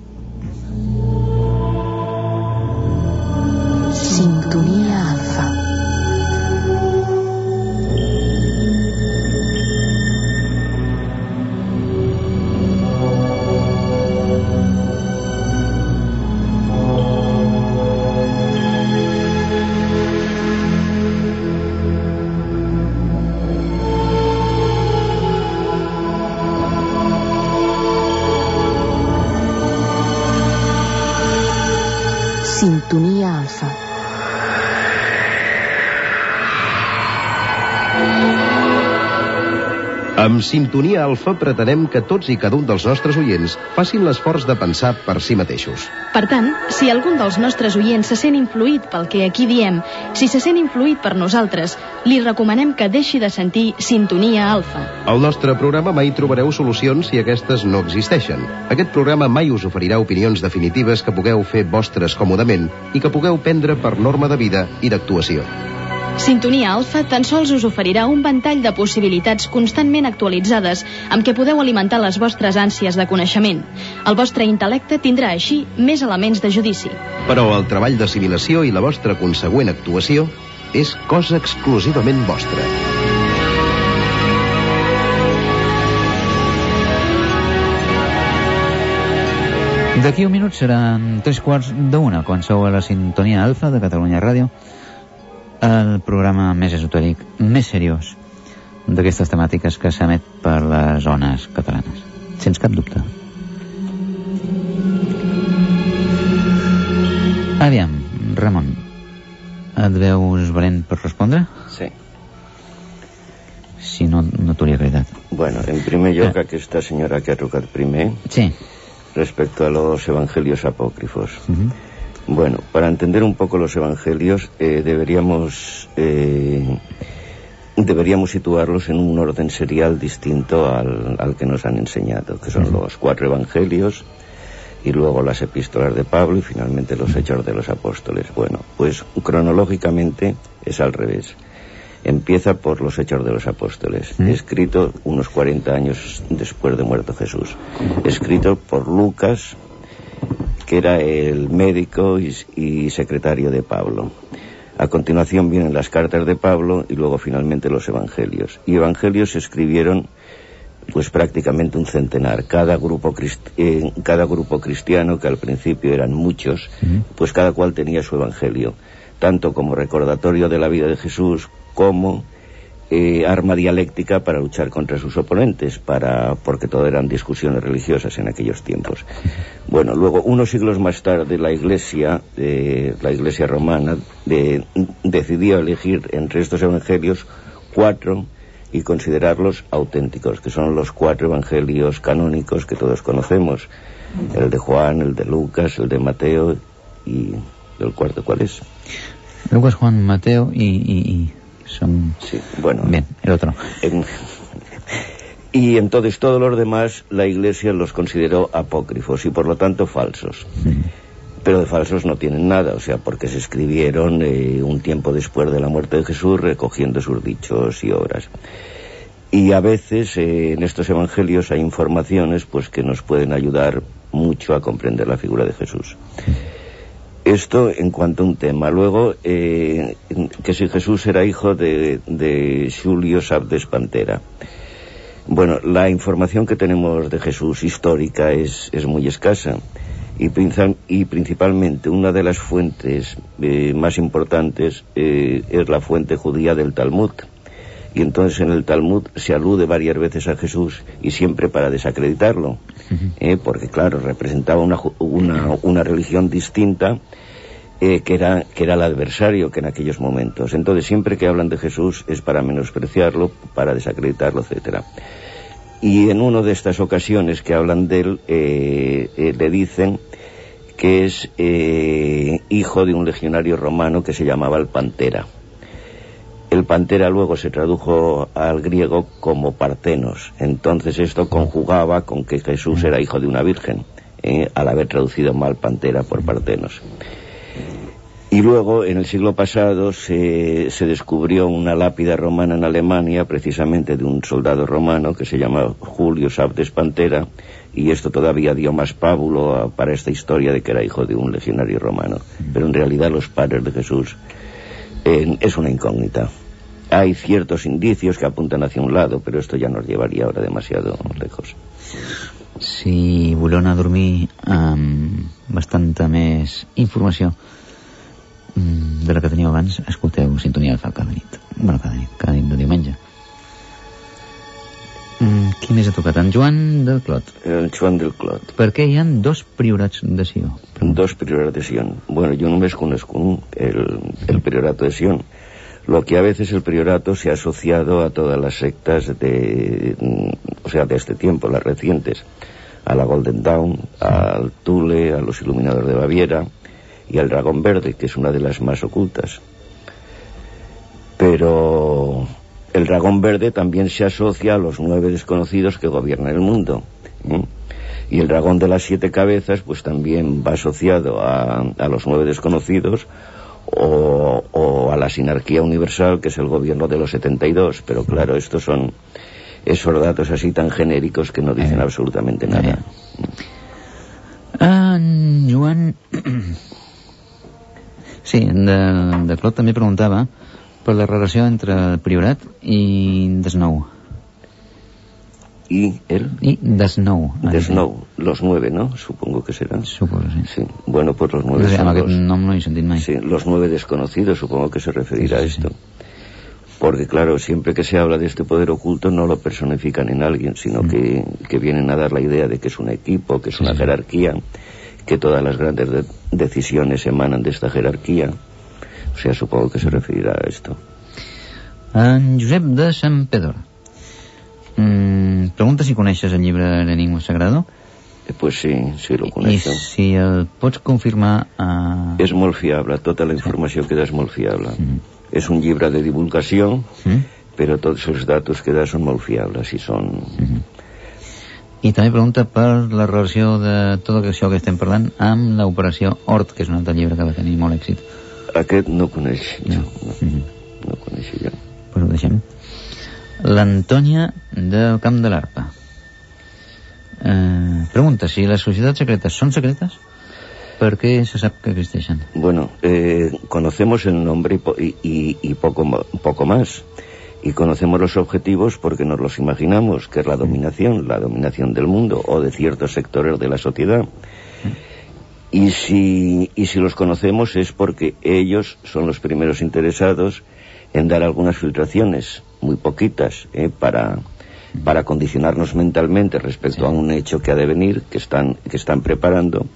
Amb Sintonia Alfa pretenem que tots i cada un dels nostres oients facin l'esforç de pensar per si mateixos. Per tant, si algun dels nostres oients se sent influït pel que aquí diem, si se sent influït per nosaltres, li recomanem que deixi de sentir Sintonia Alfa. Al nostre programa mai trobareu solucions si aquestes no existeixen. Aquest programa mai us oferirà opinions definitives que pugueu fer vostres còmodament i que pugueu prendre per norma de vida i d'actuació. Sintonia Alfa tan sols us oferirà un ventall de possibilitats constantment actualitzades amb què podeu alimentar les vostres ànsies de coneixement. El vostre intel·lecte tindrà així més elements de judici. Però el treball d'assimilació i la vostra consegüent actuació és cosa exclusivament vostra. D'aquí un minut seran tres quarts d'una, quan sou a la sintonia alfa de Catalunya Ràdio, el programa més esotèric, més seriós d'aquestes temàtiques que s'emet per les zones catalanes. Sens cap dubte. Aviam, Ramon, et veus valent per respondre? Sí. Si no, no t'ho hauria agradat. Bueno, en primer lloc, aquesta senyora que ha trucat primer, Sí. respecto a los evangelios apócrifos. Mhm. Bueno, para entender un poco los evangelios eh, deberíamos eh, deberíamos situarlos en un orden serial distinto al, al que nos han enseñado, que son los cuatro evangelios y luego las epístolas de Pablo y finalmente los hechos de los apóstoles. Bueno, pues cronológicamente es al revés. Empieza por los hechos de los apóstoles, escrito unos 40 años después de muerto Jesús. Escrito por Lucas, que era el médico y, y secretario de Pablo. A continuación vienen las cartas de Pablo y luego finalmente los evangelios. Y evangelios se escribieron pues prácticamente un centenar. Cada grupo, eh, cada grupo cristiano, que al principio eran muchos, pues cada cual tenía su evangelio, tanto como recordatorio de la vida de Jesús como eh, arma dialéctica para luchar contra sus oponentes, para, porque todo eran discusiones religiosas en aquellos tiempos. Bueno, luego, unos siglos más tarde, la Iglesia, eh, la Iglesia romana, de, decidió elegir entre estos evangelios cuatro y considerarlos auténticos, que son los cuatro evangelios canónicos que todos conocemos. El de Juan, el de Lucas, el de Mateo y el cuarto, ¿cuál es? Lucas, Juan, Mateo y, y son... Sí, bueno. Bien, el otro. En- y entonces todos los demás la Iglesia los consideró apócrifos y por lo tanto falsos. Pero de falsos no tienen nada, o sea, porque se escribieron eh, un tiempo después de la muerte de Jesús recogiendo sus dichos y obras. Y a veces eh, en estos evangelios hay informaciones pues que nos pueden ayudar mucho a comprender la figura de Jesús. Esto en cuanto a un tema. Luego, eh, que si Jesús era hijo de, de Julio Sabdes Pantera. Bueno, la información que tenemos de Jesús histórica es, es muy escasa y, y principalmente una de las fuentes eh, más importantes eh, es la fuente judía del Talmud. Y entonces en el Talmud se alude varias veces a Jesús y siempre para desacreditarlo, eh, porque claro, representaba una, una, una religión distinta eh, que, era, que era el adversario que en aquellos momentos. Entonces siempre que hablan de Jesús es para menospreciarlo, para desacreditarlo, etcétera. Y en una de estas ocasiones que hablan de él, eh, le dicen que es hijo de un legionario romano que se llamaba el Pantera. El Pantera luego se tradujo al griego como Partenos. Entonces esto conjugaba con que Jesús era hijo de una virgen, eh, al haber traducido mal Pantera por Partenos. Y luego, en el siglo pasado, se, descubrió una lápida romana en Alemania, precisamente de un soldado romano que se llama Julio Sabdes Pantera, y esto todavía dio más pábulo a- para esta historia de que era hijo de un legionario romano. Pero en realidad los padres de Jesús eh, es una incógnita. Hay ciertos indicios que apuntan hacia un lado, pero esto ya nos llevaría ahora demasiado lejos. Si voleu anar a dormir amb bastanta més informació mm, de la que teníeu abans, escolteu Sintonia Alfa cada nit. Bueno, cada nit, cada nit de diumenge. Mm, qui més ha tocat? En Joan del Clot. El Joan del Clot. Per què hi han dos priorats de Sió? Dos prioratos de Sion. Bueno, yo no me conozco un, el, el priorato de Sion. Lo que a veces el priorato se ha asociado a todas las sectas de, mm, o sea, de este tiempo, las recientes, a la Golden Dawn, al Tule, a los Iluminados de Baviera y al Dragón Verde, que es una de las más ocultas. Pero el Dragón Verde también se asocia a los nueve desconocidos que gobiernan el mundo. Y el dragón de las siete cabezas, pues también va asociado a, a los nueve desconocidos o, o a la sinarquía universal, que es el gobierno de los 72. Pero claro, estos son esos datos así tan genéricos que no dicen absolutamente nada. En Joan... Sí, de, de Clot també preguntava per la relació entre el Priorat i Desnou. ¿Y él? I Desnou. De Snow, los nueve, ¿no? Supongo que serán. Supongo, sí. Sí. Bueno, pues los nueve No sé, son los- no. Sí, los nueve desconocidos, supongo que se referirá a esto. Porque claro, siempre que se habla de este poder oculto no lo personifican en alguien, sino que, que vienen a dar la idea de que es un equipo, que es una jerarquía, que todas las grandes de- decisiones emanan de esta jerarquía. O sea, supongo que se referirá a esto. Josep de Sant Pedor. Mm, pregunta si coneixes el llibre L'Enigma Sagrado. Eh, Pues sí, sí lo I coneixo. si el pots confirmar... Uh... És molt fiable, tota la informació que da és molt fiable. És un llibre de divulgació, Mm. però tots els datos que da són molt fiables i són... I també pregunta per la relació de tot això que estem parlant amb l'operació Hort, que és un altre llibre que va tenir molt èxit. Aquest no coneix jo, no, Mhm. no coneix jo. Pues ho deixem. L'Antònia del Camp de l'Arpa. Eh, pregunta si les societats secretes són secretes, ¿per qué se sap que? Bueno, eh, conocemos el nombre y, po- y- y- y poco, más. Y conocemos los objetivos porque nos los imaginamos, que es la dominación, la dominación del mundo o de ciertos sectores de la sociedad. Y si, y si los conocemos es porque ellos son los primeros interesados en dar algunas filtraciones, muy poquitas, eh, para, para condicionarnos mentalmente respecto a un hecho que ha de venir, que están, que están preparando.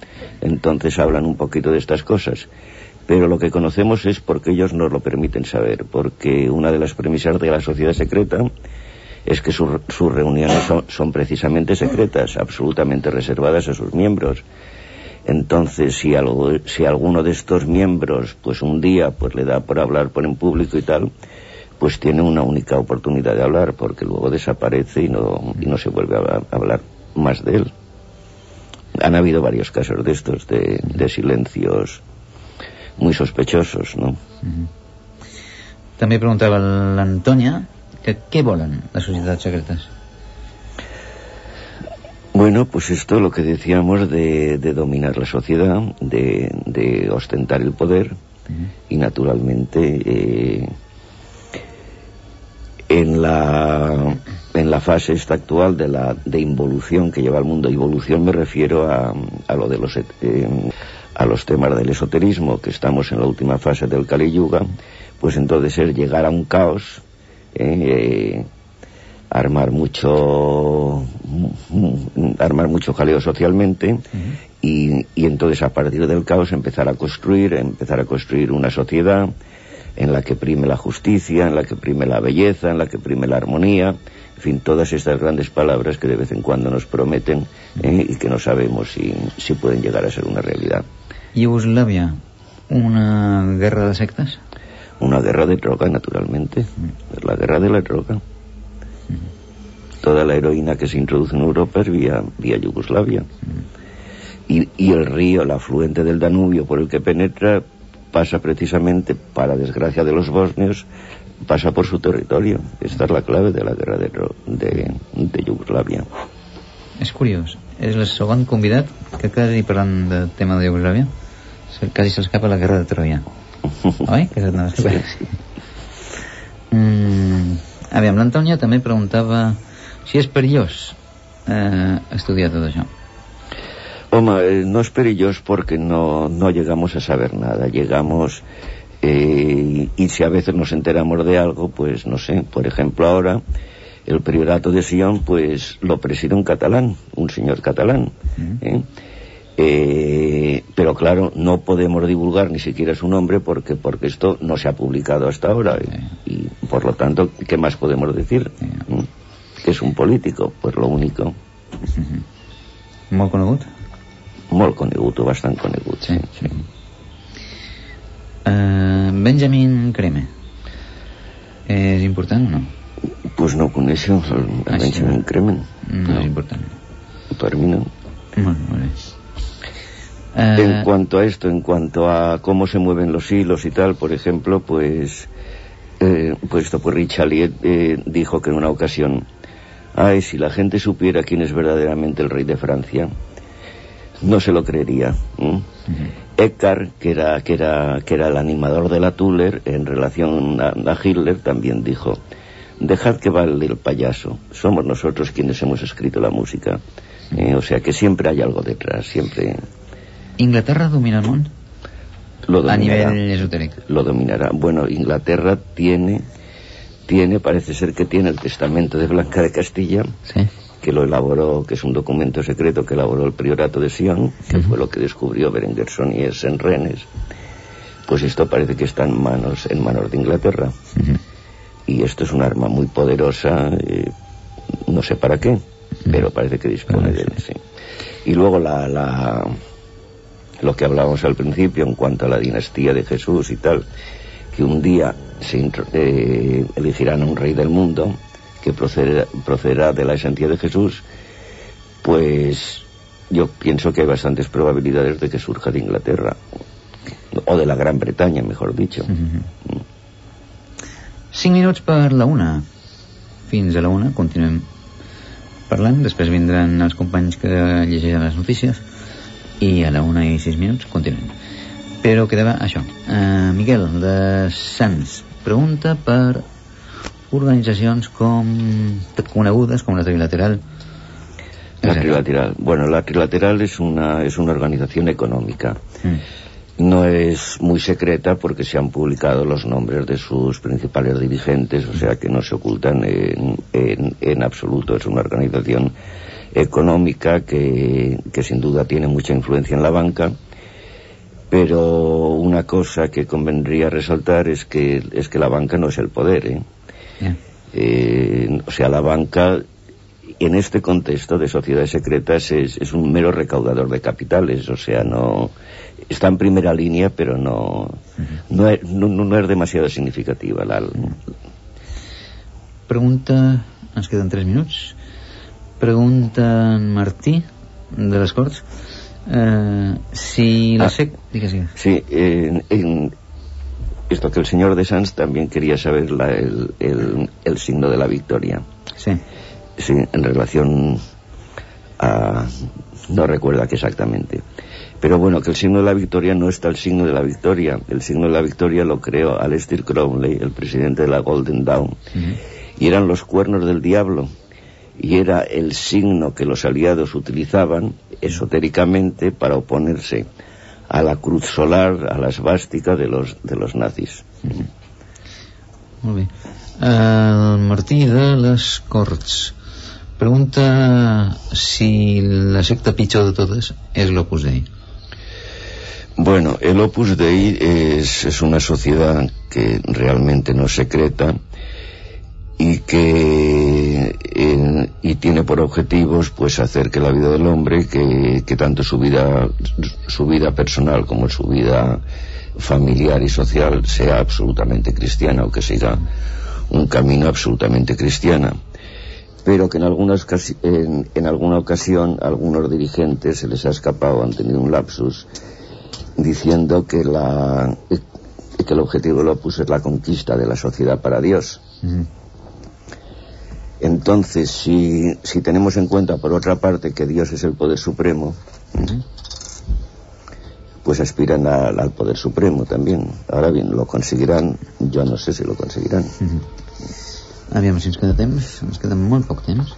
Entonces hablan un poquito de estas cosas. Pero lo que conocemos es porque ellos nos lo permiten saber, porque una de las premisas de la sociedad secreta es que sus- sus reuniones son, son precisamente secretas, absolutamente reservadas a sus miembros. Entonces, si, algo, si alguno de estos miembros, pues un día, pues le da por hablar por en público y tal, pues tiene una única oportunidad de hablar, porque luego desaparece y no, y no se vuelve a, hablar más de él. Han habido varios casos de estos, de, de silencios muy sospechosos, ¿no? També preguntava l'Antònia que què volen les societats secretes? Bueno, pues esto lo que decíamos de, de dominar la sociedad, de, de ostentar el poder y naturalmente eh, en la en la fase esta actual de la de involución que lleva el mundo. Evolución me refiero a, a lo de los eh, a los temas del esoterismo que estamos en la última fase del Kali Yuga. Pues entonces es llegar a un caos eh, eh, armar mucho armar mucho jaleo socialmente y, y entonces a partir del caos empezar a construir empezar a construir una sociedad en la que prime la justicia, en la que prime la belleza, en la que prime la armonía, en fin, todas estas grandes palabras que de vez en cuando nos prometen eh, y que no sabemos si, si pueden llegar a ser una realidad. Iugoslàvia, una guerra de sectes? Una guerra de droga, naturalmente. La guerra de la droga. Toda la heroína que se introduce en Europa es vía, vía Yugoslavia. Y, y el río, el afluente del Danubio por el que penetra, pasa precisamente, para desgracia de los bosnios, pasa por su territorio. Esta es la clave de la guerra de, de, de Yugoslavia. És curiós. És el segon convidat que dia parlant del tema de Iugoslàvia se- quasi s'escapa la guerra de Troia. Oi? Que no sí. Mm, aviam, l'Antònia també preguntava si és perillós eh, estudiar tot això. Oma, eh, no es perilloso porque no, no llegamos a saber nada. Llegamos eh, y si a veces nos enteramos de algo, pues no sé, por ejemplo ahora el priorato de Sion pues lo preside un catalán, un señor catalán. ¿eh? Eh, pero claro, no podemos divulgar ni siquiera su nombre porque porque esto no se ha publicado hasta ahora y, y, por lo tanto, ¿qué más podemos decir? ¿Mm? Que es un político, pues lo único. Molt conegut? Molt conegut, o bastant conegut, sí. sí. Eh, Benjamin Creme. És important o no? Pues no coneixo el, Ah, sí. Benjamin Cremen. No, és important. Per mi no. Molt bé. En cuanto a esto, en cuanto a cómo se mueven los hilos y tal, por ejemplo, pues, eh, pues esto, pues Richelieu eh, dijo que en una ocasión, ay, si la gente supiera quién es verdaderamente el rey de Francia, no se lo creería. ¿m? Eckhart, que era, que, era, que era el animador de la Tuller, en relación a, a Hitler, también dijo, dejad que baile el payaso, somos nosotros quienes hemos escrito la música. Eh, o sea que siempre hay algo detrás, siempre Inglaterra domina el món? lo A dominará. nivell esotèric. Lo dominará. Bueno, Inglaterra tiene, tiene, parece ser que tiene el testamento de Blanca de Castilla, Sí. Que lo elaboró, que es un documento secreto que elaboró el priorato de Sion, que fue lo que descubrió Berenguer Sonies en Rennes. Pues esto parece que está en manos, en manos de Inglaterra. Y esto es un arma muy poderosa, eh, no sé para qué, pero parece que dispone de él, sí. Y luego la, la, lo que hablábamos al principio en cuanto a la dinastía de Jesús y tal, que un día se eh, elegirán a un rey del mundo que procederá, procederá de la esencia de Jesús, pues yo pienso que hay bastantes probabilidades de que surja de Inglaterra, o de la Gran Bretaña, mejor dicho. 5 minuts per la una. Fins a la una continuem parlant, després vindran els companys que llegeixen les notícies i a la una i sis minuts continuem. Però quedava això. Uh, Miquel, de Sants, pregunta per organitzacions com conegudes com la Trilateral. La trilateral. Bueno, la trilateral es una, es una organización económica. No es muy secreta porque se han publicado los nombres de sus principales dirigentes, o sea que no se ocultan en, en- en absoluto. Es una organización económica que, que sin duda tiene mucha influencia en la banca, pero una cosa que convendría resaltar es que, es que la banca no es el poder. ¿eh? Eh, o sea, la banca en este contexto de sociedades secretas es, es un mero recaudador de capitales, o sea, no está en primera línea, pero no, no, es, no, no es demasiado significativa. La, Pregunta, ens queden 3 minuts. Pregunta en Martí, de les Corts, eh, si la Ah. SEC... Digues, digues. Sí, en- en esto que el señor de Sanz también quería saber la- el, el- el signo de la victoria. Sí. Sí, en relación a... no recuerda qué exactamente. Pero bueno, que el signo de la victoria no está el signo de la victoria. El signo de la victoria lo creó Aleister Crowley, el presidente de la Golden Dawn. Y eran los cuernos del diablo. Y era el signo que los aliados utilizaban esotéricamente para oponerse a la cruz solar, a la esvástica de los, de los nazis. Molt bé. El Martí de les Corts pregunta si la secta pitjor de totes és l'Opus Dei. Bueno, el Opus Dei es, es una sociedad que realmente no secreta y que eh, y tiene por objetivos pues hacer que la vida del hombre que, tanto su vida su vida personal como su vida familiar y social sea absolutamente cristiana o que siga un camino absolutamente cristiana pero que en, algunas en, en alguna ocasión a algunos dirigentes se les ha escapado, han tenido un lapsus diciendo que la que el objetivo del Opus es la conquista de la sociedad para Dios. Entonces, si, si tenemos en cuenta, por otra parte, que Dios es el poder supremo, pues aspiran a- al poder supremo también. Ahora bien, lo conseguirán, yo no sé si lo conseguirán. Aviam si ens queda temps, ens queda molt poc temps.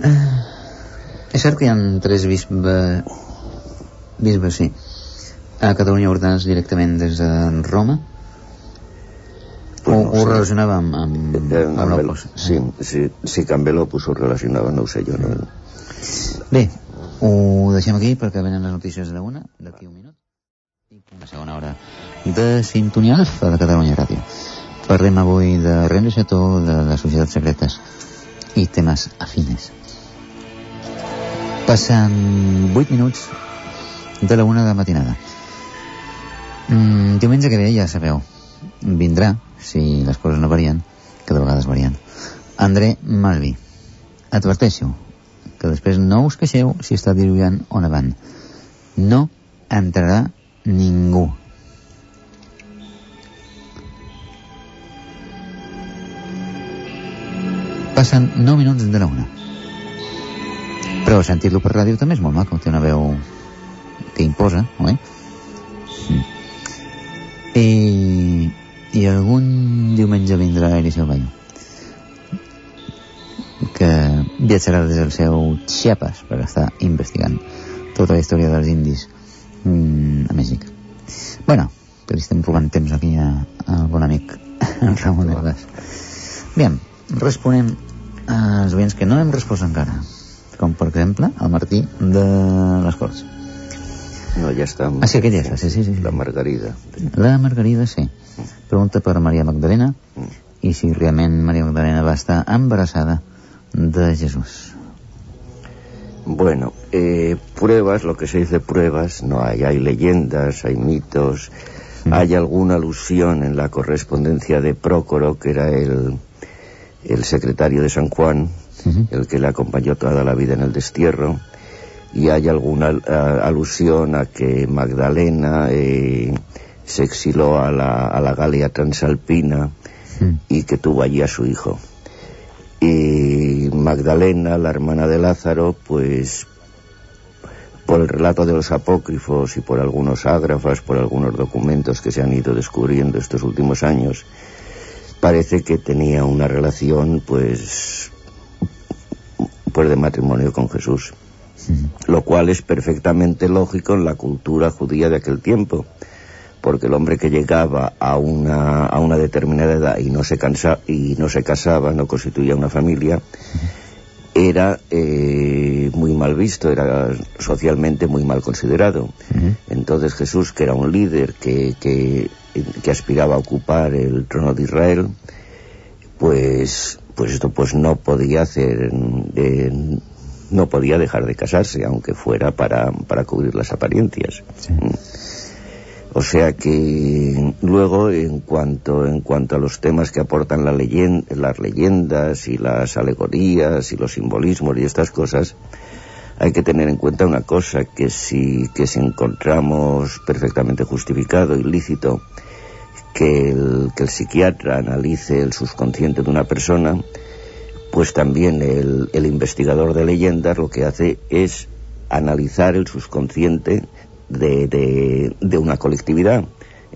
Uh, és cert que hi ha tres bisbe... bisbes, sí, a Catalunya ordenats directament des de Roma? Pues o no ho sé. relacionava amb, amb, Eh, amb amb el- l'Opus? sí, sí, també l'Opus ho relacionava, no ho sé jo. No? Bé, ho deixem aquí perquè venen les notícies de la una, d'aquí un minut. I una segona hora de Sintonia Alfa de Catalunya Ràdio. Parlem avui de René Chateau, de les societats secretes i temes afines. Passen 8 minuts de la una de la matinada. Mm, diumenge que ve, ja sabeu, vindrà, si les coses no varien, que de vegades varien, André Malvi. Adverteixo que després no us queixeu si està diluviant o nevant. No entrarà ningú. Passen 9 minuts de la una. Però sentir-lo per ràdio també és molt maco, té una veu que imposa, oi? Mm. I, i algun diumenge vindrà el Bayo que viatjarà des del seu Chiapas per estar investigant tota la història dels indis mm, a Mèxic. Bueno, que li estem robant temps aquí a, al bon amic Ramon Herbàs. Bien, responem als oients que no hem respost encara, com per exemple el Martí de les Corts. No, ya está. Ah, sí, aquell ja està, sí, sí, sí. La Margarida. La Margarida, sí. Pregunta per Maria Magdalena i si realment Maria Magdalena va estar embarassada de Jesús. Bueno, eh, pruebas, lo que se dice pruebas, no hay. Hay leyendas, hay mitos, hay alguna alusión en la correspondencia de Prócoro, que era el, el secretario de San Juan, el que le acompañó toda la vida en el destierro, y hay alguna a- alusión a que Magdalena eh, se exiló a la, a la Galia Transalpina y que tuvo allí a su hijo. Y Magdalena, la hermana de Lázaro, pues por el relato de los apócrifos y por algunos ágrafas, por algunos documentos que se han ido descubriendo estos últimos años, parece que tenía una relación, pues, pues de matrimonio con Jesús. Lo cual es perfectamente lógico en la cultura judía de aquel tiempo, porque el hombre que llegaba a una, a una determinada edad y no se cansa, y no se casaba, no constituía una familia, era eh, muy mal visto, era socialmente muy mal considerado. Entonces Jesús, que era un líder que, que, que aspiraba a ocupar el trono de Israel, pues, pues esto pues no podía hacer, eh, no podía dejar de casarse, aunque fuera para, para cubrir las apariencias. Mm. O sea que luego en cuanto en cuanto a los temas que aportan las leyendas y las alegorías y los simbolismos y estas cosas, hay que tener en cuenta una cosa, que si, que si encontramos perfectamente justificado y lícito que el, que el psiquiatra analice el subconsciente de una persona, pues también el, el investigador de leyendas lo que hace es analizar el subconsciente de, de, de una colectividad.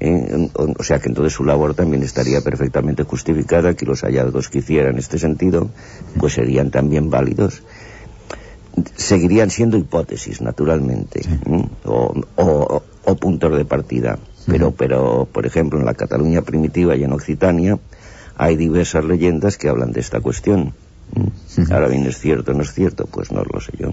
¿eh? O, sea que entonces su labor también estaría perfectamente justificada, que los hallazgos que hiciera en este sentido, pues serían también válidos. Seguirían siendo hipótesis, naturalmente, ¿eh? o, o- o puntos de partida. Pero, pero, por ejemplo, en la Cataluña primitiva y en Occitania hay diversas leyendas que hablan de esta cuestión. ¿eh? Ahora bien, ¿es cierto o no es cierto? Pues no lo sé yo.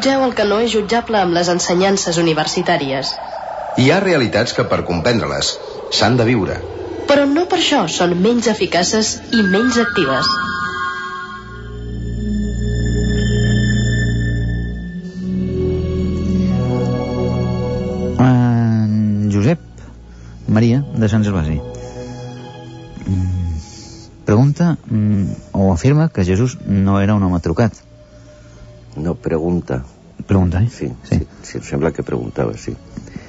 Jutgeu el que no és jutjable amb les ensenyances universitàries. Hi ha realitats que per comprendre-les s'han de viure. Però no per això són menys eficaces i menys actives. En Josep Maria de Sant Gervasi Mm, pregunta mm, o afirma que Jesús no era un home trucat No, pregunta. Pregunta, ¿eh? Sí, sí. sí, sembla que preguntaba, sí.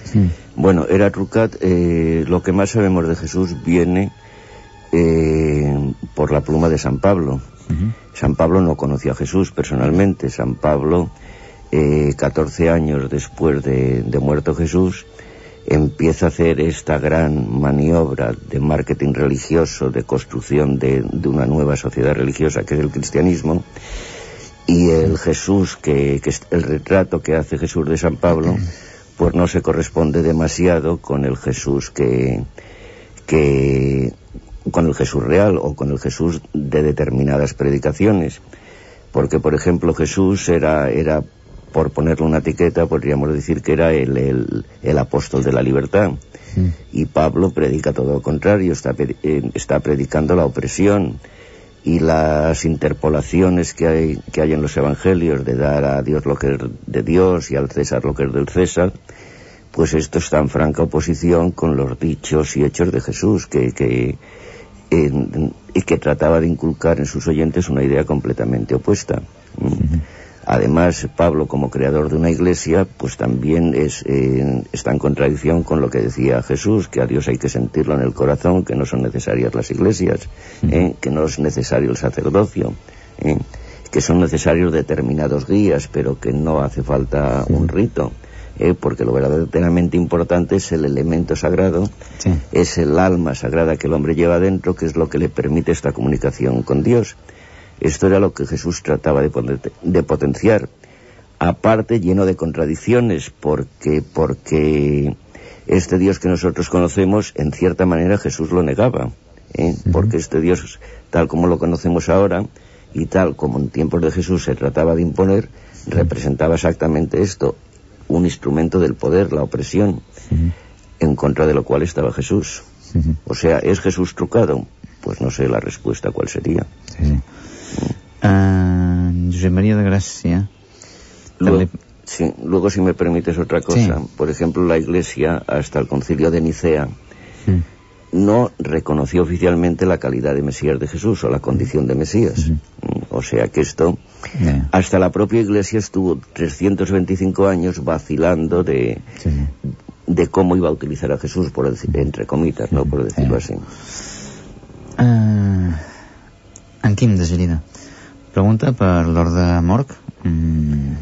Sí. Bueno, era trucat. eh, lo que más sabemos de Jesús viene eh, por la pluma de San Pablo. San Pablo no conoció a Jesús personalmente. San Pablo, eh, 14 años después de, de muerto Jesús, empieza a hacer esta gran maniobra de marketing religioso, de construcción de, de una nueva sociedad religiosa que es el cristianismo. Y el Jesús, que, que es el retrato que hace Jesús de San Pablo, pues no se corresponde demasiado con el Jesús que, que con el Jesús real o con el Jesús de determinadas predicaciones. Porque, por ejemplo, Jesús era, era por ponerle una etiqueta, podríamos decir que era el, el, el apóstol de la libertad. Y Pablo predica todo lo contrario, está, eh, está predicando la opresión y las interpolaciones que hay, que hay en los evangelios de dar a Dios lo que es de Dios y al César lo que es del César, pues esto está en franca oposición con los dichos y hechos de Jesús, que, que, en- y que trataba de inculcar en sus oyentes una idea completamente opuesta. ¿Mm? Además, Pablo, como creador de una iglesia, pues también es, eh, está en contradicción con lo que decía Jesús, que a Dios hay que sentirlo en el corazón, que no son necesarias las iglesias, ¿eh? que no es necesario el sacerdocio, ¿eh? que son necesarios determinados guías, pero que no hace falta un rito. ¿eh? porque lo verdaderamente importante es el elemento sagrado, es el alma sagrada que el hombre lleva dentro, que es lo que le permite esta comunicación con Dios. Esto era lo que Jesús trataba de, poner- de potenciar. Aparte, lleno de contradicciones, porque, porque este Dios que nosotros conocemos, en cierta manera Jesús lo negaba. ¿eh? Porque este Dios, tal como lo conocemos ahora, y tal como en tiempos de Jesús se trataba de imponer, representaba exactamente esto, un instrumento del poder, la opresión, en contra de lo cual estaba Jesús. O sea, ¿es Jesús trucado? Pues no sé la respuesta cuál sería. Sí, sí. Uh, Josep María de Gracia. Luego, sí, luego, si me permites otra cosa, Sí. por ejemplo, la Iglesia, hasta el concilio de Nicea, no reconoció oficialmente la calidad de Mesías de Jesús o la condición de Mesías. Mm, O sea que esto, hasta la propia Iglesia estuvo 325 años vacilando de, de cómo iba a utilizar a Jesús, por decir, entre comitas, ¿no? Por decirlo así. Uh, en Quim de. Pregunta per l'Orde Morg, mm,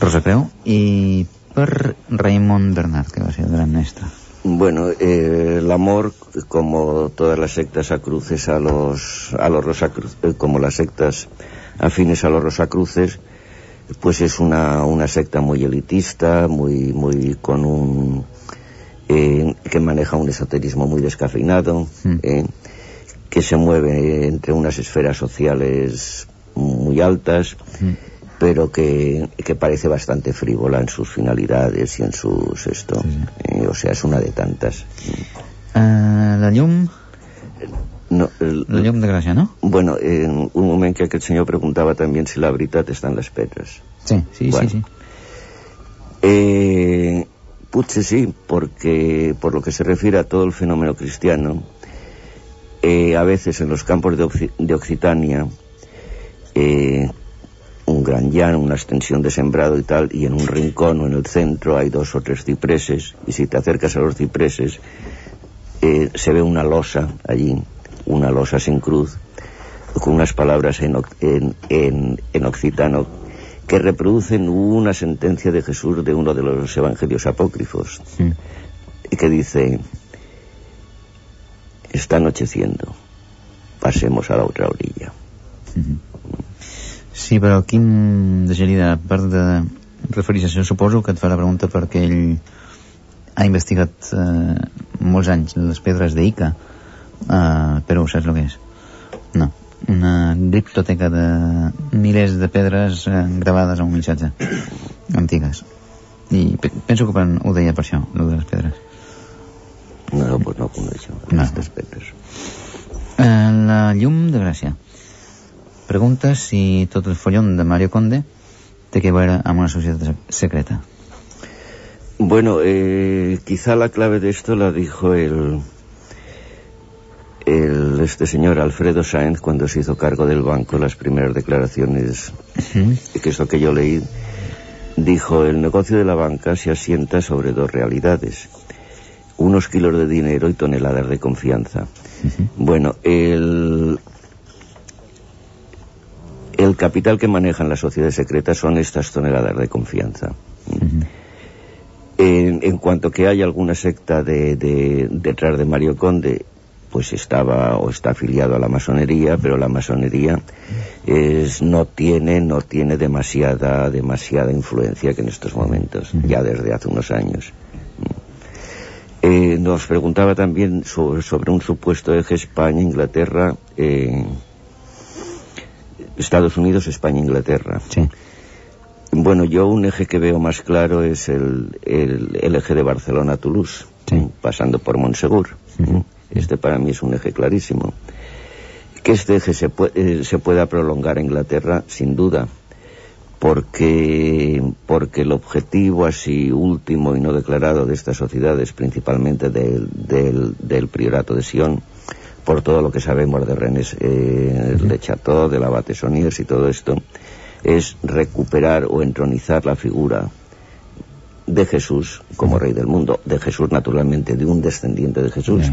Rosa Creu, i per Raimon Bernat, que va ser el gran mestre. Bueno, eh, el amor, como todas las sectas acruces a los, a los rosacruces, eh, como las sectas afines a los rosacruces, pues es una, una secta muy elitista, muy, muy con un, eh, que maneja un esoterismo muy descafeinado, eh, que se mueve entre unas esferas sociales muy altas, pero que, que parece bastante frívola en sus finalidades y en sus esto. Eh, o sea, es una de tantas. Uh, la llum, No, el- la llum de Gràcia, no? bueno, en un moment que aquest senyor preguntava també si la veritat està en les pedres. Sí, sí, Bueno. sí, sí. Eh, potser sí, porque por lo que se refiere a todo el fenómeno cristiano, eh, a veces en los campos de, Occi- de Occitania, eh, un gran llano, una extensión de sembrado y tal, y en un rincón o en el centro hay dos o tres cipreses, y si te acercas a los cipreses, eh, se ve una losa allí, una losa sin cruz, con unas palabras en, oc- en, en, en occitano que reproducen una sentencia de Jesús de uno de los evangelios apócrifos, y que dice, está anocheciendo, pasemos a la otra orilla. Sí, però Quim de Gerida, a part de referir-se suposo que et fa la pregunta perquè ell ha investigat eh, molts anys les pedres d'Ica, eh, però saps el que és? No. Una criptoteca de milers de pedres eh, gravades a un missatge antigues. I pe penso que ho deia per això, el de les pedres. No, pues no coneixo No. aquestes pedres. Eh, la llum de Gràcia. Pregunta si tot el follón de Mario Conde té que veure amb una societat sec- secreta. Bueno, eh, quizá la clave de esto la dijo el, el este señor Alfredo Sáenz cuando se hizo cargo del banco las primeras declaraciones que es lo que yo leí dijo el negocio de la banca se asienta sobre dos realidades unos kilos de dinero y toneladas de confianza. Bueno el el capital que manejan las sociedades secretas son estas toneladas de confianza. En, en cuanto que hay alguna secta de, de- detrás de Mario Conde, pues estaba o está afiliado a la masonería, pero la masonería es, no tiene no tiene demasiada demasiada influencia que en estos momentos, ya desde hace unos años. Eh, nos preguntaba también sobre, sobre un supuesto eje España-Inglaterra, eh, Estados Unidos, España-Inglaterra. Bueno, yo un eje que veo más claro es el, el, el eje de Barcelona-Toulouse, pasando por Monsegur. Este para mí es un eje clarísimo. Que este eje se, pue- eh, se pueda prolongar a Inglaterra, sin duda, porque, porque el objetivo así último y no declarado de estas sociedades, principalmente del, del, del priorato de Sion, por todo lo que sabemos de René eh, de Chateau, del abate Soniers y todo esto, es recuperar o entronizar la figura de Jesús como rey del mundo, de Jesús naturalmente, de un descendiente de Jesús.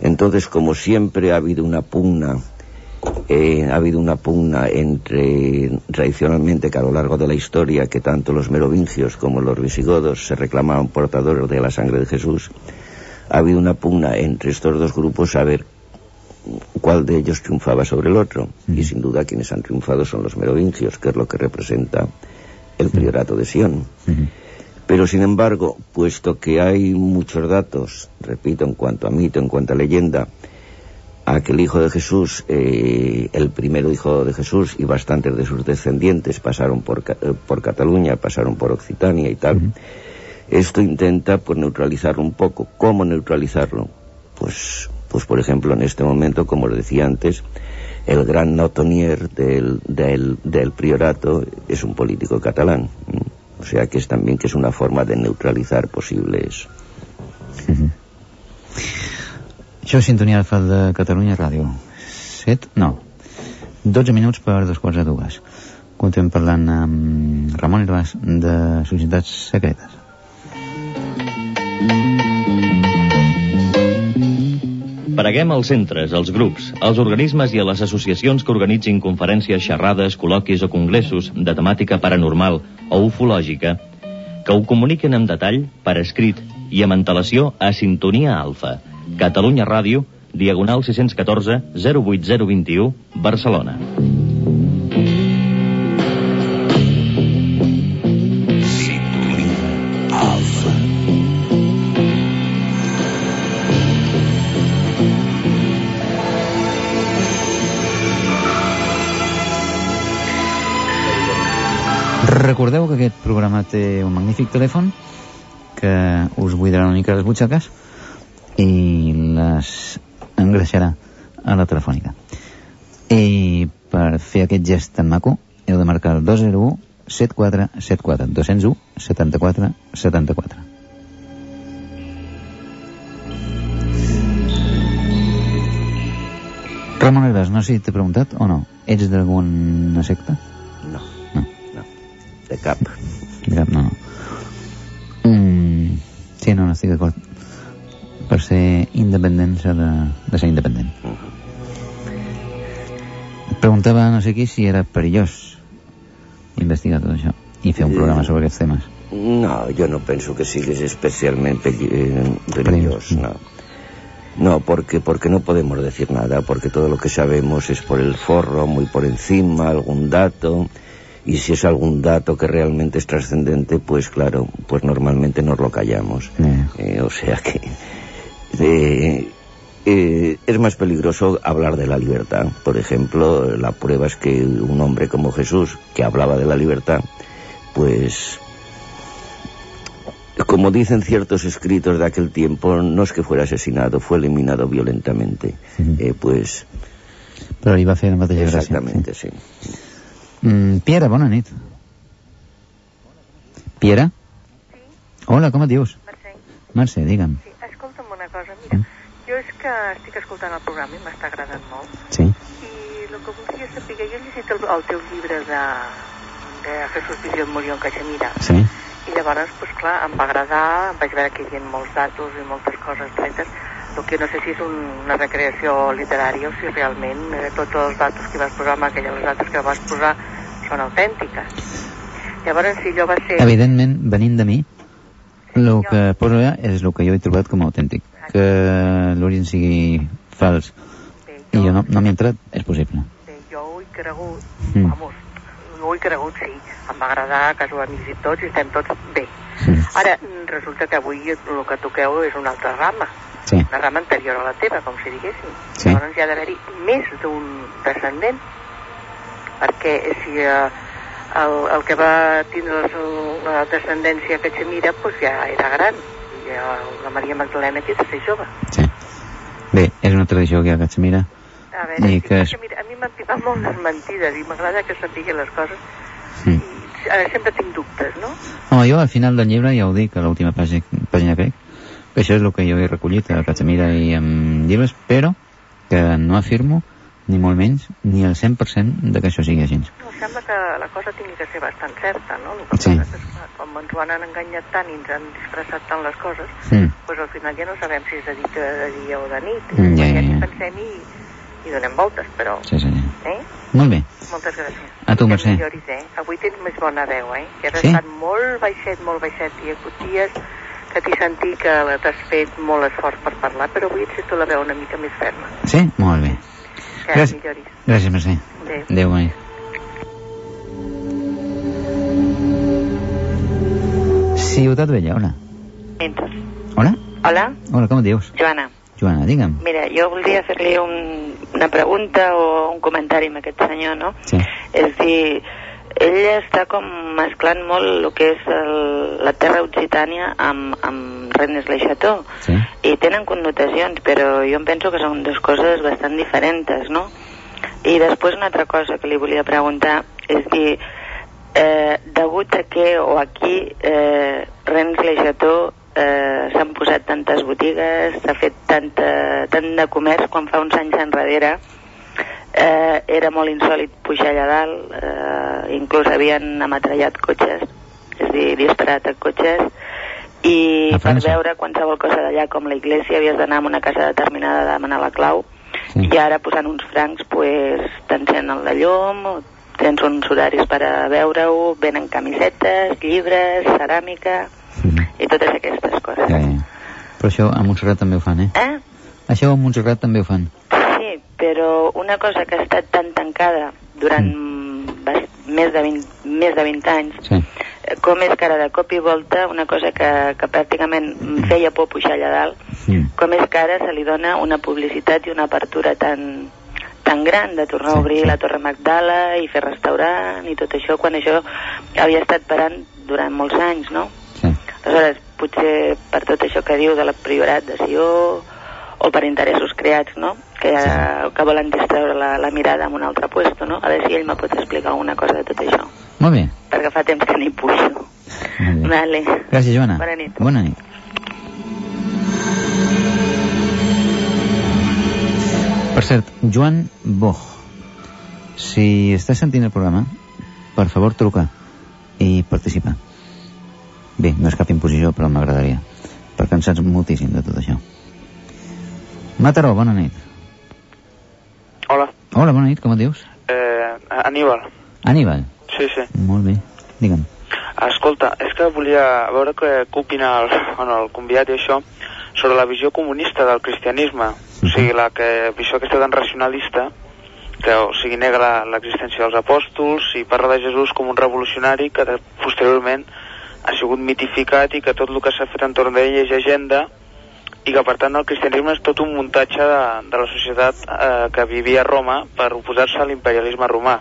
Entonces, como siempre ha habido una pugna, eh, ha habido una pugna entre, tradicionalmente, que a lo largo de la historia, que tanto los merovingios como los visigodos se reclamaban portadores de la sangre de Jesús, ha habido una pugna entre estos dos grupos a ver cuál de ellos triunfaba sobre el otro. Y sin duda quienes han triunfado son los merovingios, que es lo que representa el priorato de Sion. Pero sin embargo, puesto que hay muchos datos, repito, en cuanto a mito, en cuanto a leyenda, a que el hijo de Jesús, eh, el primero hijo de Jesús y bastantes de sus descendientes pasaron por, eh, por Cataluña, pasaron por Occitania y tal. Esto intenta pues neutralizarlo un poco. ¿Cómo neutralizarlo? Pues, pues por ejemplo en este momento, como lo decía antes, el gran notonier del, del, del priorato es un político catalán. O sea que es también que es una forma de neutralizar posibles... Això és Sintonia Alfa de Catalunya Ràdio. 7? No. 12 minuts per dos quarts de dues. Continuem parlant amb Ramon Herbàs de Societats Secretes. Preguem als centres, als grups, als organismes i a les associacions que organitzin conferències, xerrades, col·loquis o congressos de temàtica paranormal o ufològica que ho comuniquen amb detall, per escrit i amb antelació a Sintonia Alfa, Catalunya Ràdio, Diagonal 614 08021, Barcelona. Recordeu que aquest programa té un magnífic telèfon que us buidarà una mica les butxaques i les engreixarà a la telefònica. I per fer aquest gest tan maco heu de marcar el 201 7474 201 74 74 Ramon Herbàs, no sé si t'he preguntat o no. Ets d'alguna secta? No. No. No. De cap. De cap, no, no. Mm, sí, no, no estic d'acord. Per ser independent s'ha de, de ser independent. Et preguntava no sé qui si era perillós investigar tot això i fer un programa sobre aquests temes. No, yo no pienso que sigues especialmente eh, religioso, no. No, porque, porque no podemos decir nada, porque todo lo que sabemos es por el forro, muy por encima, algún dato, y si es algún dato que realmente es trascendente, pues claro, pues normalmente nos lo callamos. Eh, o sea que eh, eh, es más peligroso hablar de la libertad. Por ejemplo, la prueba es que un hombre como Jesús, que hablaba de la libertad, pues como dicen ciertos escritos de aquel tiempo, no es que fuera asesinado, fue eliminado violentamente. Eh, pues Però li va fer la mateixa gràcia. exactamente, sí. Mm, Piera, bona nit. Piera? Hola, com et dius? Mercè. Mercè, digue'm. Sí, jo és que estic escoltant el programa i m'està agradant molt, Sí. i el que voldria saber, jo he llegit el, el teu llibre de, de Jesús Visió Murió en Caixemira, Sí. i llavors, doncs clar, em va agradar, em vaig veure que hi havia molts datos i moltes coses tretes, el que no sé si és un, una recreació literària o si realment eh, tots els datos que vas posar amb aquelles dates que vas posar són autèntiques. Llavors, si allò va ser... Evidentment, venint de mi, el que poso allà és el que jo he trobat com a autèntic. Que l'origen sigui fals i jo no, no m'hi he entrat, és possible. jo ho he cregut, Mm. vamos, ho he cregut, sí, em va agradar, que som amics i tots, i estem tots bé. Ara, mm, resulta que avui el que toqueu és una altra rama, Sí. una rama anterior a la teva, com si diguéssim. Sí. Llavors hi ha d'haver-hi més d'un descendent, perquè si eh, el, el que va tindre la, la descendència que Xemira pues ja era gran, la Maria Magdalena aquí de ser jove. Bé, és una tradició que hi ha a Caixemira A veure, i sí, que és... mira, a mi m'han pipat molt les mentides i m'agrada que sapigui les coses. Mm. I ara sempre tinc dubtes, no? Home, jo al final del llibre ja ho dic, a l'última pàgina, pàgina crec, que això és el que jo he recollit a Caixemira i en llibres, però que no afirmo ni molt menys, ni el 100% de que això sigui així. Sembla que la cosa tingui que ser bastant certa, no? El que Sí. passa és que com ens ho han enganyat tant i ens han disfressat tant les coses, Mm. pues al final ja no sabem si és de dia, de dia o de nit. Mm, ja, ja, I ja. pensem i, i donem voltes, però... Sí, sí. Eh? Molt bé. Moltes gràcies. A tu, Mercè. milloris, eh? Avui tens més bona veu, eh? Que has Sí? estat molt baixet, molt baixet. Ha hagut dies que t'he sentit que t'has fet molt esforç per parlar, però avui et sento la veu una mica més ferma. Sí? Molt bé. Que Gràcies. milloris. Gràcies, Mercè. Adéu. Adéu, bona Ciutat Vella, hola. Entres. Hola? Hola, Hola, com et dius? Joana. Joana, digue'm. Mira, jo voldria fer-li un, una pregunta o un comentari amb aquest senyor, no? Sí. És dir, ell està com mesclant molt el que és el, la terra occitània amb, amb Rennes le Chateau. Sí. I tenen connotacions, però jo em penso que són dues coses bastant diferents, no? I després una altra cosa que li volia preguntar, és dir, eh, degut a què o aquí eh, Rennes le Chateau eh, s'han posat tantes botigues, s'ha fet tanta, tant de comerç quan fa uns anys enrere eh, era molt insòlid pujar allà dalt, eh, inclús havien ametrallat cotxes, és a dir, disparat a cotxes, i per veure qualsevol cosa d'allà com la iglesia havies d'anar a una casa determinada a demanar la clau, Sí. i ara posant uns francs pues, t'encenen la llum, tens uns horaris per a veure-ho, venen camisetes, llibres, ceràmica i totes aquestes coses. Ja, ja. Però això a Montserrat també ho fan, eh? Eh? Això a Montserrat també ho fan. Sí, però una cosa que ha estat tan tancada durant bas- més, de 20, més de 20 anys, Sí. com és que ara de cop i volta una cosa que, que pràcticament feia por pujar allà dalt, Mm. com és que ara se li dona una publicitat i una apertura tan, tan gran de tornar a obrir la Torre Magdala i fer restaurant i tot això, quan això havia estat parant durant molts anys, no? Sí. Aleshores, potser per tot això que diu de la priorat de Sió o per interessos creats, no? Que, sí. que volen distreure la, la mirada en un altre puesto, no? A veure si ell me pot explicar alguna cosa de tot això, Molt bé. perquè fa temps que n'hi pujo. Vale. Gràcies, Joana. Bona nit. Bona nit. Per cert, Joan Boch, si estàs sentint el programa, per favor truca i participa. Bé, no és cap imposició, però m'agradaria, perquè en saps moltíssim de tot això. Mataró, bona nit. Hola, Hola, bona nit, com et dius? eh, Aníbal. Aníbal. Sí, sí. Molt bé, digue'm. Escolta, és que volia veure què, què opina el, bueno, el convidat i això sobre la visió comunista del cristianisme. O sigui, la que, visió aquesta tan racionalista que o sigui, nega la- l'existència dels apòstols i parla de Jesús com un revolucionari que de, posteriorment ha sigut mitificat i que tot el que s'ha fet entorn d'ell és agenda i que per tant el cristianisme és tot un muntatge de, de la societat eh, que vivia a Roma per oposar-se a l'imperialisme romà.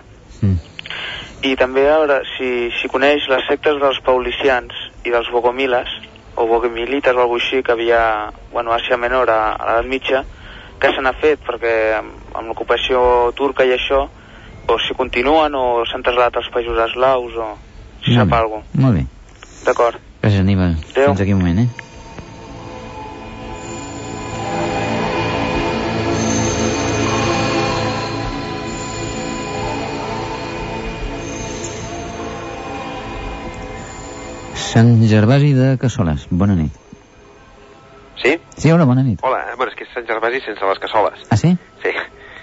I també a veure si, si coneix les sectes dels paulicians i dels bogomiles, o bogomilites o alguna així, que havia, bueno, a Àsia Menor, a, a l'edat mitja, que se n'ha fet, perquè amb, l'ocupació turca i això, o si continuen o s'han traslladat als països eslaus, o si sap alguna cosa. Molt bé. D'acord. Gràcies, Aníbal. Adéu. Fins aquí un moment, eh? Sant Gervasi de Cassoles. Bona nit. Sí? Sí, hola, bona nit. Hola, eh? bueno, és que és Sant Gervasi sense les cassoles. Ah, sí? Sí.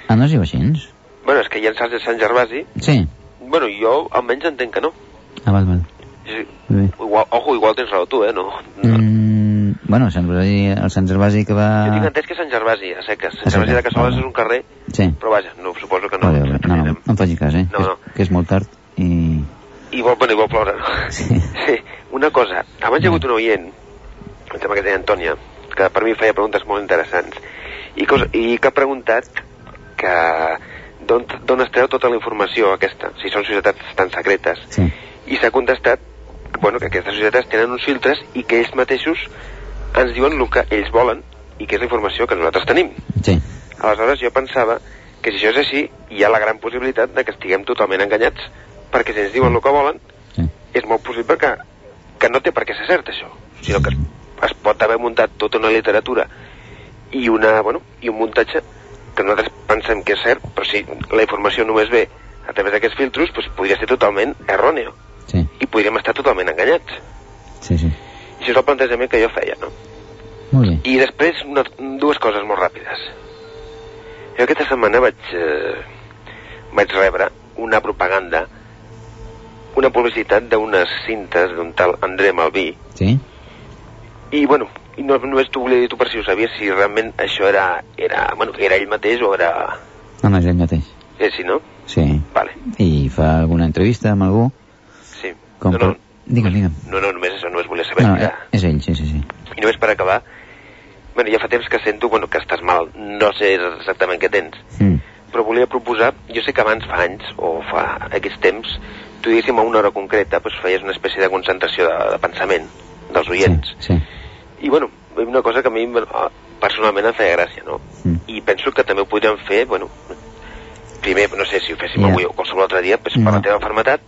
Ah, no es diu així? Bueno, és que hi ha de Sant Gervasi. Sí. Bueno, jo almenys entenc que no. Ah, val, val. Sí. Bé. Igual, ojo, igual tens raó tu, eh? No. Mm, bueno, Sant Gervasi, el Sant Gervasi que va... Jo tinc entès que Sant Gervasi, a seques. Sant Gervasi de Cassoles és un carrer, Sí. però vaja, no, suposo que no. Vale, vale. No, no, no em faci cas, eh? No, que, no. És, que és molt tard i... Igual, bueno, igual ploure, no? Sí. sí. Una cosa, abans hi ha hagut un oient, em sembla que es deia Antònia, que per mi feia preguntes molt interessants, i, cosa, i que ha preguntat que d'on d'on es treu tota la informació aquesta, si són societats tan secretes, Sí. i s'ha contestat bueno, que aquestes societats tenen uns filtres i que ells mateixos ens diuen el que ells volen i que és la informació que nosaltres tenim. Sí. Aleshores jo pensava que si això és així, hi ha la gran possibilitat de que estiguem totalment enganyats, perquè si ens diuen el que volen, Sí. és molt possible que, que no té per què ser cert això, sinó que es, pot haver muntat tota una literatura i, una, bueno, i un muntatge que nosaltres pensem que és cert, però si la informació només ve a través d'aquests filtros, doncs podria ser totalment erròneo Sí. i podríem estar totalment enganyats. Sí, sí. I això és el plantejament que jo feia, no? Molt bé. I després, una, dues coses molt ràpides. Jo aquesta setmana vaig, eh, vaig rebre una propaganda, una publicitat d'unes cintes d'un tal André Malví, Sí? I bueno, i no, només dir tu per si ho sabies, si realment això era, era, bueno, era ell mateix o era... No, no, és ell mateix. És si no? Sí. Vale, I fa alguna entrevista amb algú? sí. Com no, per... no, Digue'm, digue'm. no, no, només això, només volia saber. No, Mira, eh, és ell, sí, sí, sí. I només per acabar, bueno, ja fa temps que sento bueno, que estàs mal, no sé exactament què tens, Mm. però volia proposar, jo sé que abans fa anys, o fa aquests temps, tu diguéssim a una hora concreta, doncs feies una espècie de concentració de, de pensament dels oients. Sí. I bueno, una cosa que a mi personalment em feia gràcia, no? Mm. I penso que també ho podríem fer, bueno, primer, no sé si ho féssim Ja. avui o qualsevol altre dia, pues, per No. la teva malaltia,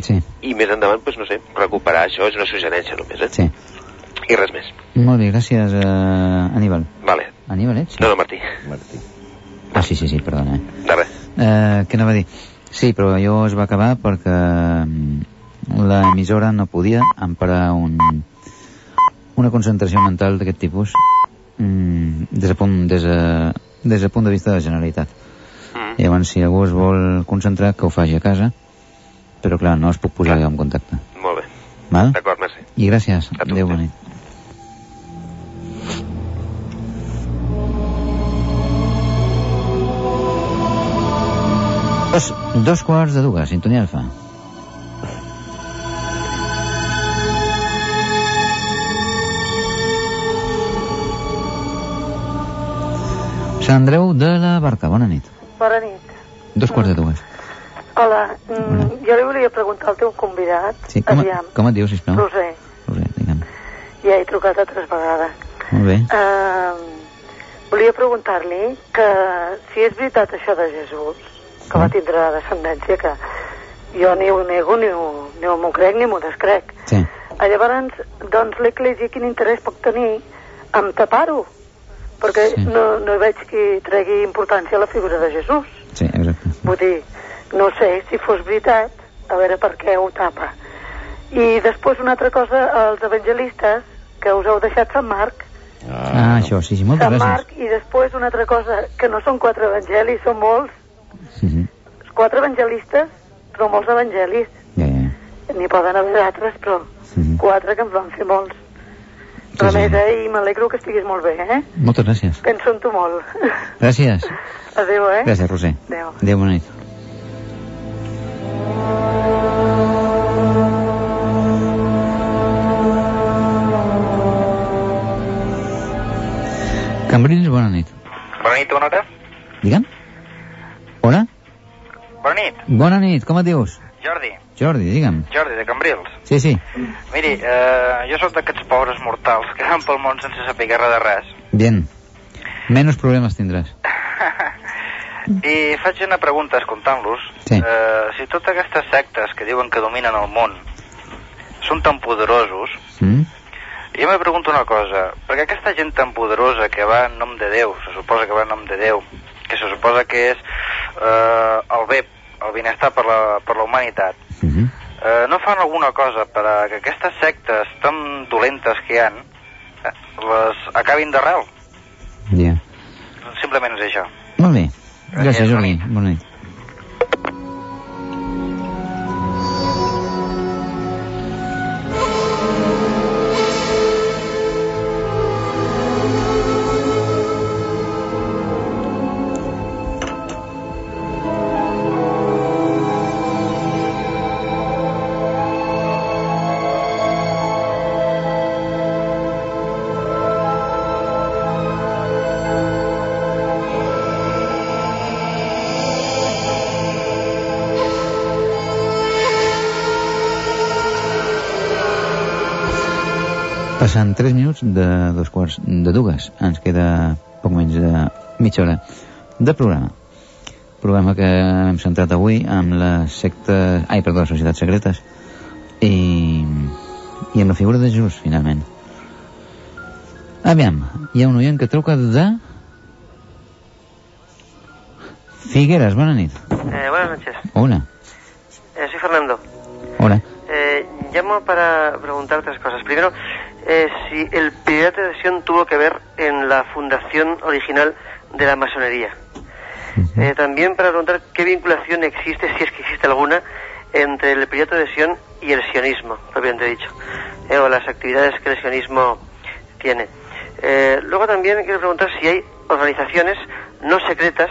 Sí. i més endavant, pues, no sé, recuperar això és una suggerència només, eh? Sí. I res més. Molt bé, gràcies, eh, Aníbal. Vale. Aníbal ets? No, no, Martí. Martí. Ah, sí, sí, sí, perdona. Eh. De res. Eh, què anava a dir? Sí, però allò es va acabar perquè mm, l'emissora no podia emparar un, una concentració mental d'aquest tipus mm, des, de punt, des, de, des del punt de vista de la Generalitat. Mm. Llavors, si algú es vol concentrar, que ho faci a casa, però clar, no es puc posar en contacte. Molt bé. Val? D'acord, merci. I gràcies. Adéu, bona nit. Dos, dos quarts de dues, sintonia alfa. Sant Andreu de la Barca, bona nit. Bona nit. Dos quarts de dues. Hola, mm, jo li volia preguntar al teu convidat, Sí, com, aviam, com et dius, sisplau? Roser, Roser, digue'm. ja he trucat altres vegades. Molt bé. Uh, volia preguntar-li que si és veritat això de Jesús, que va tindre descendència, que jo ni ho nego, ni ho, ni ho m'ho crec, ni m'ho descrec. Sí. Llavors, doncs l'Eglésia quin interès pot tenir en tapar-ho? Perquè Sí. no, no veig qui tregui importància a la figura de Jesús. Sí, exacte. Vull dir, no sé si fos veritat, a veure per què ho tapa. I després una altra cosa, els evangelistes, que us heu deixat Sant Marc, Ah, això, sí, sí, moltes Sant gràcies. Marc, i després una altra cosa, que no són quatre evangelis, són molts, Mhm. quatre evangelistes, però molts evangelis. Ja, ja. N'hi poden haver d'altres, però Mhm. quatre que en van fer molts. Sí. més, eh? I m'alegro que estiguis molt bé, eh? Moltes gràcies. Penso en tu molt. Gràcies. Adéu, eh? Gràcies, Roser. Adéu. Adéu, bona nit. Cambrils, bona nit. Bona nit, bona hora. Digue'm. Hola? Bona nit, Bona nit, com et dius? Jordi. Jordi, digue'm. Jordi, de Cambrils. Sí, sí. Miri, eh, jo sóc d'aquests pobres mortals que van pel món sense saber res de res. Bien. Menos problemes tindràs. I faig una pregunta escoltant-los. Sí. Eh, si totes aquestes sectes que diuen que dominen el món són tan poderosos, Mm? jo me pregunto una cosa, perquè aquesta gent tan poderosa que va en nom de Déu, se suposa que va en nom de Déu, que se suposa que és eh, el bé, el benestar per la, per la humanitat, Mhm. eh, no fan alguna cosa per a que aquestes sectes tan dolentes que hi han eh, les acabin d'arrel? Ja. Simplement és això. Molt bé. Gràcies, Jordi. Bona nit. Passant 3 minuts de dos quarts de dues. Ens queda poc menys de mitja hora de programa. Programa que hem centrat avui amb les sectes... Ai, perdó, les societats secretes. I, i amb la figura de Jesús, finalment. Aviam, hi ha un oient que truca de... Figueres, bona nit. Eh, buenas noches. Hola. Eh, soy Fernando. Hola. Eh, llamo para preguntar tres cosas. Primero, eh, si el Pirata de Sion tuvo que ver en la fundación original de la masonería. Eh, también para preguntar qué vinculación existe, si es que existe alguna, entre el Pirata de Sion y el sionismo, propiamente dicho, eh, o las actividades que el sionismo tiene. Eh, luego también quiero preguntar si hay organizaciones no secretas,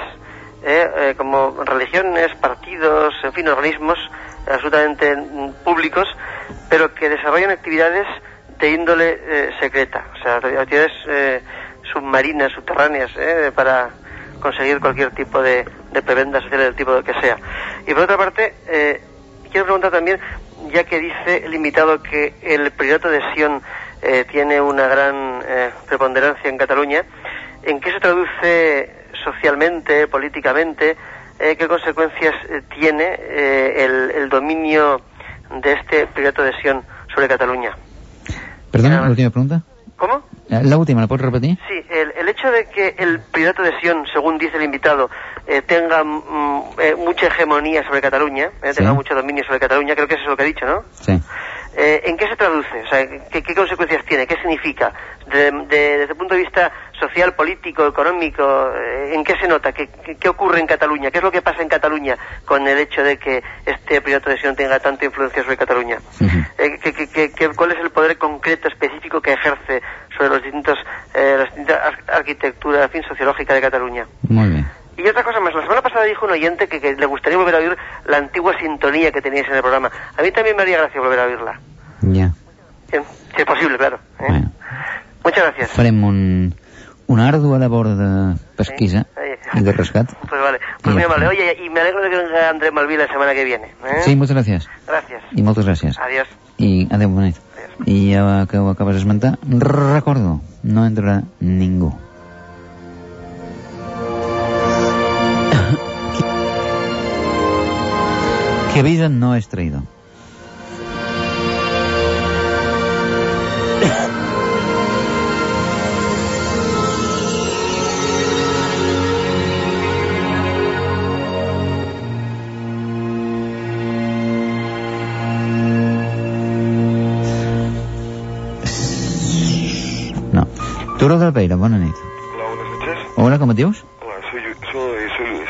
como religiones, partidos, en fin, organismos absolutamente mm, públicos, pero que desarrollan actividades de índole eh, secreta, o sea, actividades eh, submarinas, subterráneas, ¿eh? para conseguir cualquier tipo de, de prebenda social del tipo que sea. Y por otra parte, eh, quiero preguntar también, ya que dice el invitado que el Priorato de Sion eh, tiene una gran preponderancia en Cataluña, ¿en qué se traduce socialmente, políticamente? ¿Qué consecuencias tiene el, el dominio de este Priorato de Sion sobre Cataluña? Perdona, la última pregunta. ¿Cómo? Eh, La última, ¿la puedes repetir? Sí, el, el hecho de que el Priorato de Sion, según dice el invitado, eh, tenga mm, eh, mucha hegemonía sobre Cataluña, eh, tenga Sí. mucho dominio sobre Cataluña, creo que eso es lo que ha dicho, ¿no? Sí. Eh, ¿En qué se traduce? O sea, ¿qué, qué consecuencias tiene? ¿Qué significa? De- de- desde el punto de vista social, político, económico, eh, ¿en qué se nota? ¿Qué, qué, ocurre en Cataluña? ¿Qué es lo que pasa en Cataluña con el hecho de que este Priorato de Sion tenga tanta influencia sobre Cataluña? Eh, ¿qué- qué- qué- ¿Cuál es el poder concreto, específico que ejerce sobre los distintos, eh, las distintas ar- arquitecturas, en fin, sociológica de Cataluña? Muy bien. Y otra cosa más, la semana pasada dijo un oyente que, que le gustaría volver a oír la antigua sintonía que teníais en el programa. A mí también me haría gracia volver a oírla. Bien, si es posible, claro. ¿eh? Bueno, Muchas gracias. un, una ardua labor de pesquisa i de rescat. Pues vale, pues muy amable. Oye, y me alegro de que venga Andrés Malví la semana que viene. ¿eh? Sí, moltes gràcies. Gracias. I moltes gràcies. Adiós. I adeu, bona nit. I ja que ho acabes d'esmentar, recordo, no entrarà ningú. que avisa no és traïdor. Turo del Peira, bona nit. Hola, buenas noches. Hola, com et dius? Hola, soy, soy, soy Luis.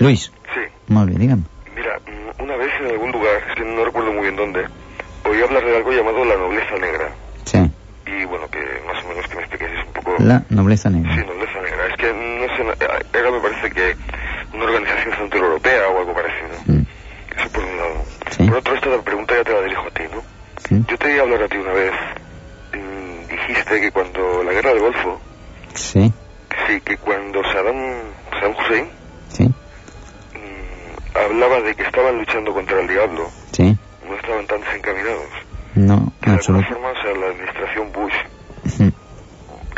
Luis. Sí. Molt bé, digue'm. Mira, mm, una vez en algún lugar, no recuerdo muy bien dónde, oí hablar de algo llamado la nobleza negra. Sí. Y bueno, que más o menos que me expliquéis un poco... La nobleza negra. Sí, nobleza negra. Es que no sé, eh, era me parece que una organización centroeuropea o algo parecido. Mm. Eso por un lado. Por otro, esta pregunta ya te la dirijo a ti, ¿no? Yo te iba a hablar a ti una vez. Dijiste que cuando la guerra del Golfo, Sí, sí, que cuando Saddam, Saddam Hussein sí, mm, hablaba de que estaban luchando contra el diablo, sí. no estaban tan desencaminados. No, en De alguna forma, o sea, la administración Bush, Mm.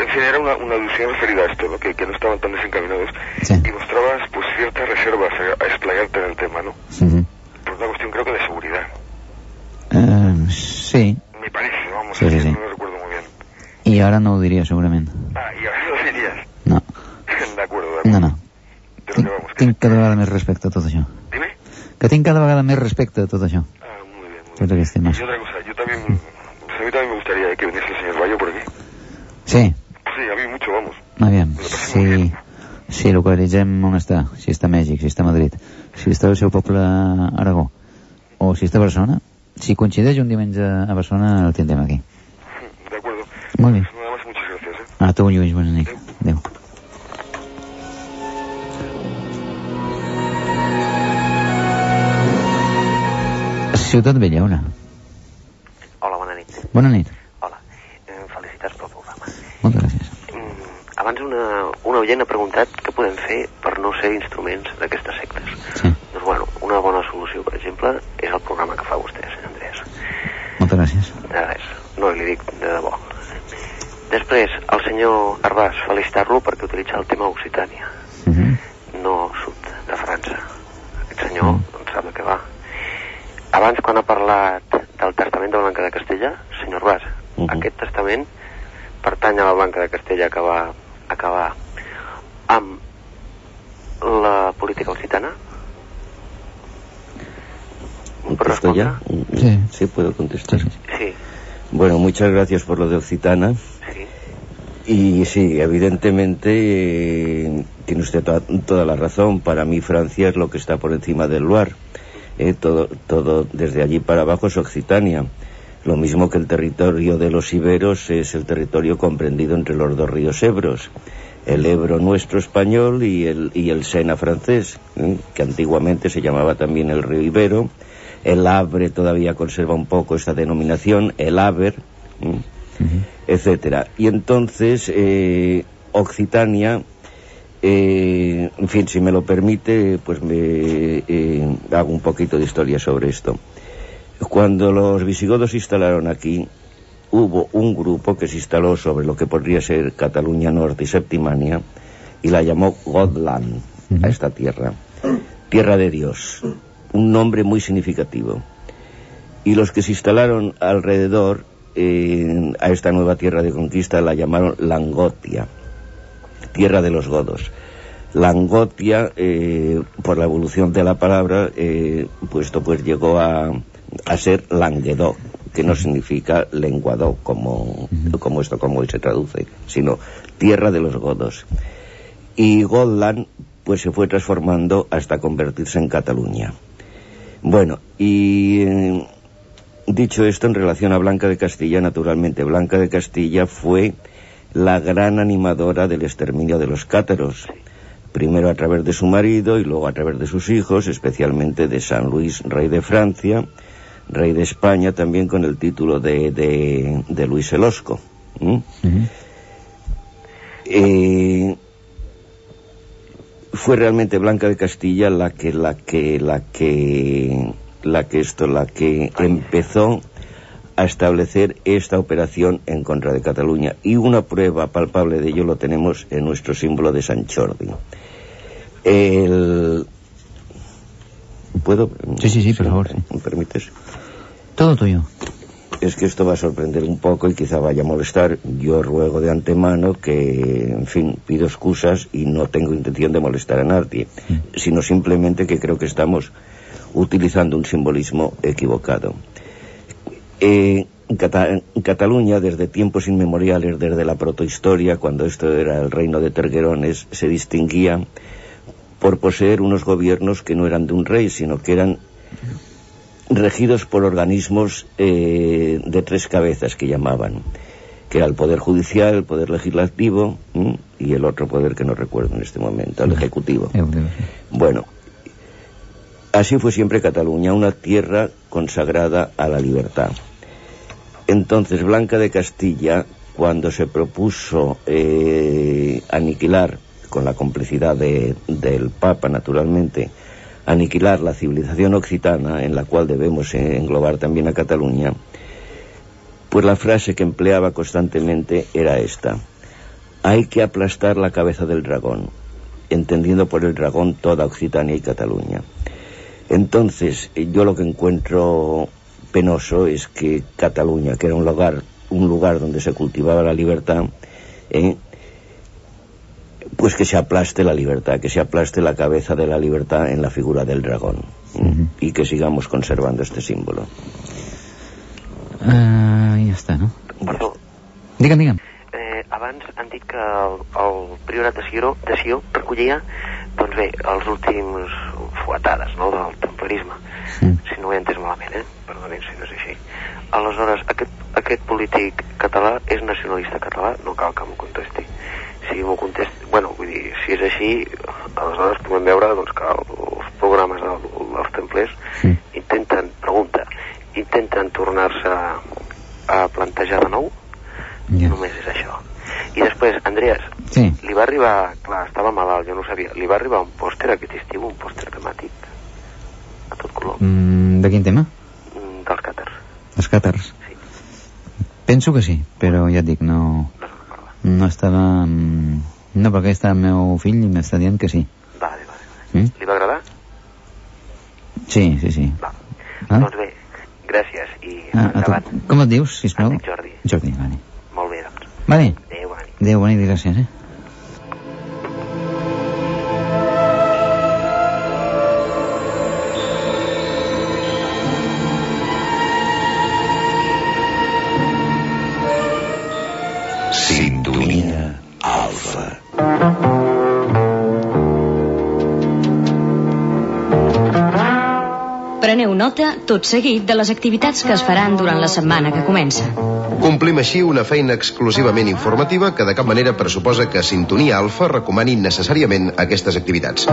en fin, era una, una alusión referida a esto, ¿no? que, que no estaban tan desencaminados. Sí. Y mostrabas pues ciertas reservas a, a explayarte en el tema, ¿no? Ujú. Por una cuestión creo que de seguridad. Eh, sí, Me parece, vamos, Sí, sí, que sí. no lo recuerdo muy bien. I ara no ho diria segurament. Ah, lo dirías. No. de acuerdo, de acuerdo. No, no. Tinc, tinc cada vegada més respecte a tot això. Dime. Que tinc cada vegada més respecte a tot això. Ah, muy bien. Tots aquests temes. Y otra cosa, yo también, pues a mí también me gustaría que viniese el señor Bayo por aquí. Sí, Sí, a mí mucho, vamos. aviam, si, si localitzem on està, si està a Mèxic, si està a Madrid, si està al seu poble a Aragó, o si està a Barcelona, si coincideix un diumenge a Barcelona, el tindrem aquí. Molt bé. Nada más, muchas gracias. ¿eh? A tu, Lluís, bona nit. Adéu. Ciutat Vella, una. Hola, bona nit. Bona nit. Eh, felicitats pel programa. Moltes gràcies. Mm, abans una, una oient ha preguntat què podem fer per no ser instruments d'aquestes sectes. Sí. Doncs bueno, una bona solució, per exemple, és el programa que fa vostè, senyor Andrés. Moltes gràcies. De res, no li dic de debò. Després, el senyor Arbàs, felicitar-lo perquè utilitza el tema Occitània, no sud de França. Aquest senyor, em sembla que va. Abans, quan ha parlat del testament de Blanca de Castella, senyor Arbàs, aquest testament pertany a la Blanca de Castella que va acabar amb la política occitana? ¿Contesto ya? Sí. Sí, puedo contestar. Sí. Bueno, muchas gracias por lo de Occitana. Y sí, evidentemente eh, tiene usted toda, la razón. Para mí Francia es lo que está por encima del Loire. Eh, todo, todo desde allí para abajo es Occitania. Lo mismo que el territorio de los iberos es el territorio comprendido entre los dos ríos Ebros. El Ebro nuestro español y el, y el Sena francés, ¿eh? que antiguamente se llamaba también el río Ibero. El Abre todavía conserva un poco esa denominación, el Aber, ¿eh? Etcétera. Y entonces, eh, Occitania, eh, en fin, si me lo permite, pues me eh, hago un poquito de historia sobre esto. Cuando los visigodos se instalaron aquí, hubo un grupo que se instaló sobre lo que podría ser Cataluña Norte y Septimania y la llamó Godland a esta tierra, tierra de Dios, un nombre muy significativo. Y los que se instalaron alrededor eh, a esta nueva tierra de conquista la llamaron Langotia, tierra de los godos. Langotia, eh, por la evolución de la palabra, eh, puesto pues llegó a, a ser Languedoc, que no significa lenguadoc como, como esto, como hoy se traduce, sino tierra de los godos. Y Godland, pues se fue transformando hasta convertirse en Cataluña. Bueno, y eh, dicho esto en relación a Blanca de Castilla, naturalmente, Blanca de Castilla fue la gran animadora del exterminio de los cátaros primero a través de su marido y luego a través de sus hijos, especialmente de San Luis, rey de Francia, rey de España, también con el título de, de, Luis el Osco. Eh, fue realmente Blanca de Castilla la que, la que, la que, la que esto, la que empezó a establecer esta operación en contra de Cataluña. Y una prueba palpable de ello lo tenemos en nuestro símbolo de San Jordi. El... ¿Puedo? Sí, sí, sí, por favor. ¿Me permites? Todo tuyo. Es que esto va a sorprender un poco y quizá vaya a molestar. Yo ruego de antemano que, en fin, pido excusas y no tengo intención de molestar a nadie, mm. sino simplemente que creo que estamos utilizando un simbolismo equivocado. Eh, en, Cataluña, desde tiempos inmemoriales, desde la protohistoria, cuando esto era el reino de Terguerones, se distinguía por poseer unos gobiernos que no eran de un rey, sino que eran regidos por organismos eh, de tres cabezas que llamaban, que era el Poder Judicial, el Poder Legislativo y el otro poder que no recuerdo en este momento, el Ejecutivo. Bueno, así fue siempre Cataluña, una tierra consagrada a la libertad. Entonces Blanca de Castilla, cuando se propuso eh, aniquilar con la complicidad del Papa, naturalmente, aniquilar la civilización occitana, en la cual debemos englobar también a Cataluña, pues la frase que empleaba constantemente era esta. Hay que aplastar la cabeza del dragón, entendiendo por el dragón toda Occitania y Cataluña. Entonces, yo lo que encuentro penoso es que Cataluña, que era un lugar, un lugar donde se cultivaba la libertad, eh, pues que se aplaste la libertad, que se aplaste la cabeza de la libertad en la figura del dragón uh -huh. y que sigamos conservando este símbolo. Uh, ja està, no? Perdó. Digue'm, digue'm. Eh, abans han dit que el, el priorat de Sió, de Sió recollia doncs bé, els últims fuetades no, del templarisme mm. si no ho he entès malament eh? perdoni si no és així aleshores aquest, aquest polític català és nacionalista català no cal que m'ho contesti si m'ho contesti, bueno, vull dir, si és així, aleshores podem veure doncs, que els programes del, dels templers sí. intenten, pregunta, intenten tornar-se a, a plantejar de nou, yeah. només és això. I després, Andreas, sí. li va arribar, clar, estava malalt, jo no sabia, li va arribar un pòster aquest estiu, un pòster temàtic, a tot color. Mm, de quin tema? Mm, dels càters. Els càters? Sí. Penso que sí, però ja et dic, no... No estava... Mm, no, perquè està el meu fill i m'està dient que sí. Vale, vale. vale. Mm? Li va agradar? Sí, sí, sí. Va. Ah? Doncs bé, gràcies i ah, endavant. Com et dius, sisplau? Em dic Jordi. Jordi, vale. Vale. Adéu, bona nit. Adéu, bona nit, gràcies, eh? Sintonia Alfa. Preneu nota, tot seguit, de les activitats que es faran durant la setmana que comença. Complim així una feina exclusivament informativa que de cap manera pressuposa que Sintonia Alfa recomani necessàriament aquestes activitats.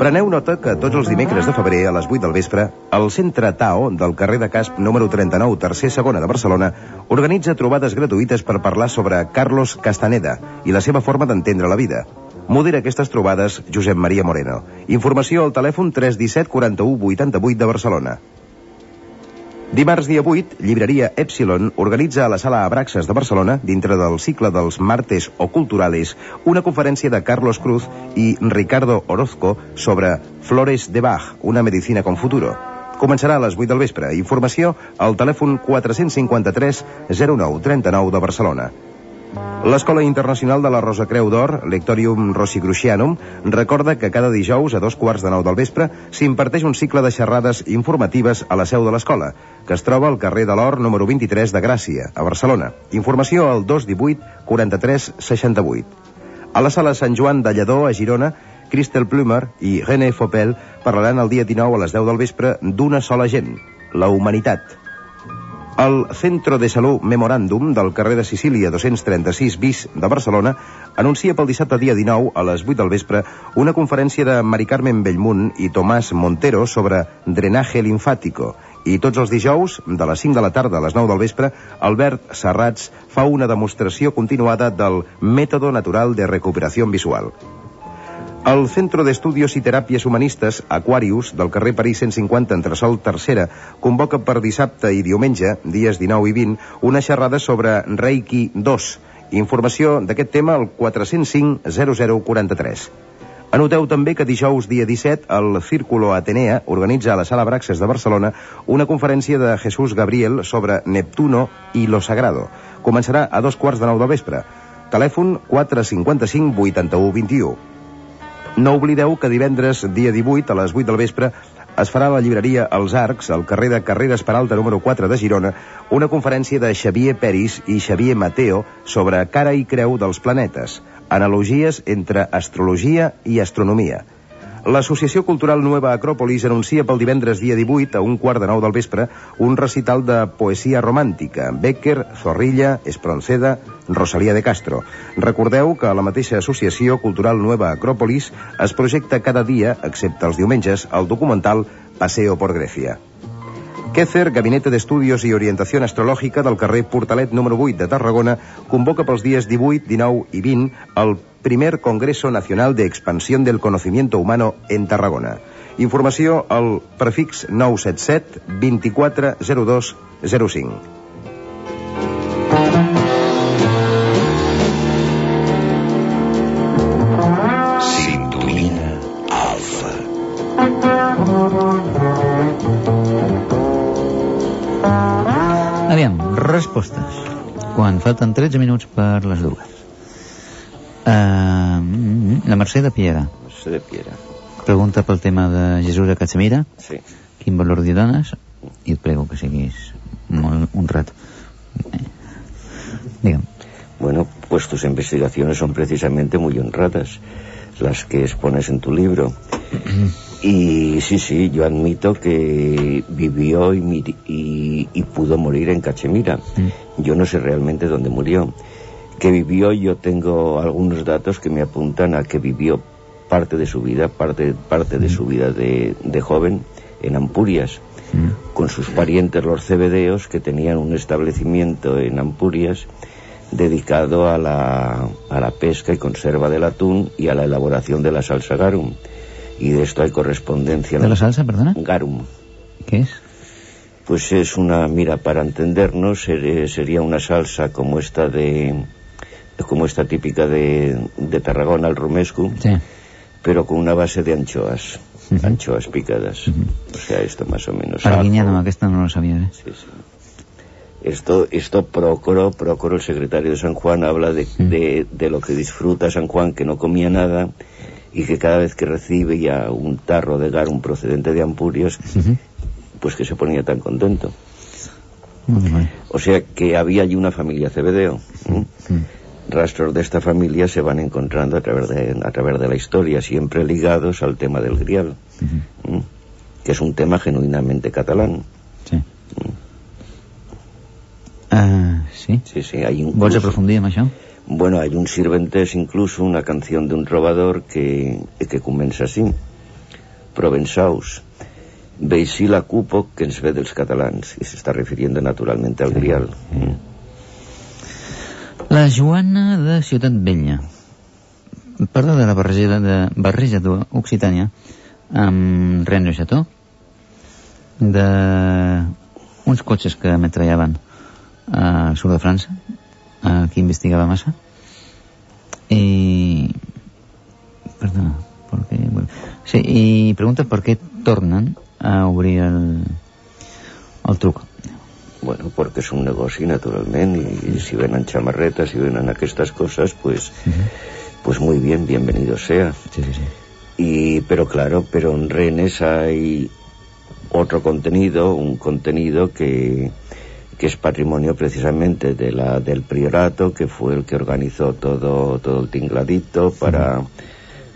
Preneu nota que tots els dimecres de febrer a les 8 del vespre, el Centre Tao del carrer de Casp número 39, tercer segona de Barcelona, organitza trobades gratuïtes per parlar sobre Carlos Castaneda i la seva forma d'entendre la vida. Modera aquestes trobades Josep Maria Moreno. Informació al telèfon 317 41 88 de Barcelona. Dimarts dia 8, llibreria Epsilon organitza a la sala Abraxas de Barcelona, dintre del cicle dels Martes o Culturales, una conferència de Carlos Cruz i Ricardo Orozco sobre Flores de Bach, una medicina con futuro. Començarà a les 8 del vespre. Informació al telèfon 453 09 39 de Barcelona. L'Escola Internacional de la Rosa Creu d'Or, Lectorium Rosicrucianum, recorda que cada dijous a dos quarts de nou del vespre s'imparteix un cicle de xerrades informatives a la seu de l'escola, que es troba al carrer de l'Or número 23 de Gràcia, a Barcelona. Informació al 218 43 68. A la sala Sant Joan de Lledó, a Girona, Christel Plumer i René Fopel parlaran el dia 19 a les 10 del vespre d'una sola gent, la humanitat. El Centro de Salut Memoràndum del carrer de Sicília 236 bis de Barcelona anuncia pel dissabte dia 19 a les 8 del vespre una conferència de Mari Carmen Bellmunt i Tomàs Montero sobre drenaje linfàtico i tots els dijous, de les 5 de la tarda a les 9 del vespre, Albert Serrats fa una demostració continuada del mètode natural de recuperació visual. El Centro d'Estudios i Teràpies Humanistes, Aquarius, del carrer París 150 entre Sol Tercera, convoca per dissabte i diumenge, dies 19 i 20, una xerrada sobre Reiki 2. Informació d'aquest tema al 405 0043. Anoteu també que dijous dia 17 el Círculo Atenea organitza a la Sala Braxes de Barcelona una conferència de Jesús Gabriel sobre Neptuno i lo Sagrado. Començarà a dos quarts de nou de vespre. Telèfon 455 81 21. No oblideu que divendres, dia 18, a les 8 del vespre, es farà a la llibreria Els Arcs, al carrer de Carreres Peralta número 4 de Girona, una conferència de Xavier Peris i Xavier Mateo sobre cara i creu dels planetes, analogies entre astrologia i astronomia. L'Associació Cultural Nueva Acròpolis anuncia pel divendres dia 18 a un quart de nou del vespre un recital de poesia romàntica. Becker, Zorrilla, Espronceda, Rosalía de Castro. Recordeu que la mateixa Associació Cultural Nueva Acròpolis es projecta cada dia, excepte els diumenges, el documental Paseo por Grecia. Quecer, Gabinete d'Estudios i Orientació Astrològica del carrer Portalet número 8 de Tarragona, convoca pels dies 18, 19 i 20 el primer Congreso Nacional de Expansión del Conocimiento Humano en Tarragona. Informació al prefix 977 2402 05. Respostes. Quan falten 13 minuts per les dues. Uh, la Mercè de Piera. Mercè de Piera. Pregunta pel tema de Jesús de Cachemira. Sí. Quin valor li dones? I et prego que siguis molt honrat. Eh. Digue'm. Bueno, pues tus investigaciones son precisamente muy honradas, las que expones en tu libro. Y sí, sí, yo admito que vivió y, y- y pudo morir en Cachemira. Yo no sé realmente dónde murió. Que vivió, yo tengo algunos datos que me apuntan a que vivió parte de su vida, parte, parte de su vida de, de joven en Ampurias, con sus parientes los cebedeos que tenían un establecimiento en Ampurias dedicado a la, a la pesca y conserva del atún y a la elaboración de la salsa garum. Y de esto hay correspondencia. en ¿De la salsa, perdona? Garum. ¿Qué es? Pues es una, mira, para entendernos, ser- sería una salsa como esta de, como esta típica de, de Tarragona, el romesco, Sí. pero con una base de anchoas, anchoas picadas. O sea, esto más o menos. Arguiñano, aquesta no lo sabía, ¿eh? Sí, sí. Esto, esto Prócoro, el secretario de San Juan, habla de, de, de lo que disfruta San Juan, que no comía nada, y que cada vez que recibe ya un tarro de garum procedente de Ampurias, pues que se ponía tan contento. O sea que había allí una familia Cebedeo. ¿eh? Rastros de esta familia se van encontrando a través de, a través de la historia, siempre ligados al tema del grial, ¿eh? que es un tema genuinamente catalán. Sí. Ah, sí? Sí, sí, hay un... Vols aprofundir en això? Bueno, hay un Sirventes, incluso una canción de un robador que, que comienza así. provençaus. Veixí la cupo que ens ve dels catalans, i s'està refiriendo naturalment al grial. Mm. La Joana de Ciutat Vella parla de la barreja de barreja d'Occitània amb Rennes de Chateau de uns cotxes que ametrallaven al sud de França aquí investigava massa i perdona perquè, bueno, sí, i pregunta per què tornen a obrir el, el truc Bueno, porque es un negoci, naturalment, y, y si venen chamarretas, si venen aquestes cosas, pues, uh -huh. pues muy bien, bienvenido sea. Sí, sí, sí. Y, pero claro, pero en Rennes hay otro contenido, un contenido que, que es patrimonio precisamente de la, del priorato, que fue el que organizó todo, todo el tingladito para,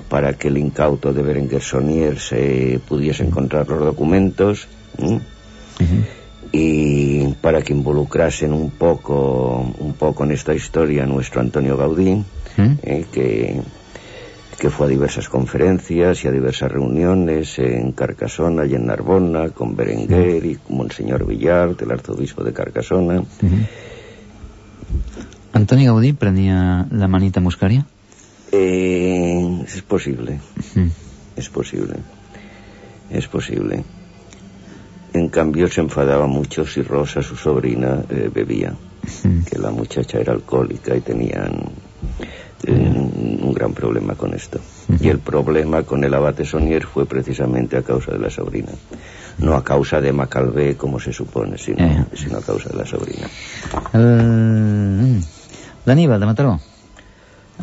para que el incauto de Berenguer Sonier se pudiese encontrar los documentos. Y para que involucrasen un poco, un poco en esta historia nuestro Antonio Gaudí, eh, que, que fue a diversas conferencias y a diversas reuniones en Carcasona y en Narbona, con Berenguer y Monseñor Villar, el arzobispo de Carcasona. Antoni Gaudí prenia la manita muscaria? Eh, es posible. Es posible. Es posible. En cambio se enfadaba mucho si Rosa, su sobrina, eh, bebía. Que la muchacha era alcohólica y tenían eh, un gran problema con esto. Y el problema con el abate Sonier fue precisamente a causa de la sobrina. No a causa de Macalvé, como se supone, sino, Eh. sino a causa de la sobrina. El... L'Aníbal, de Mataró.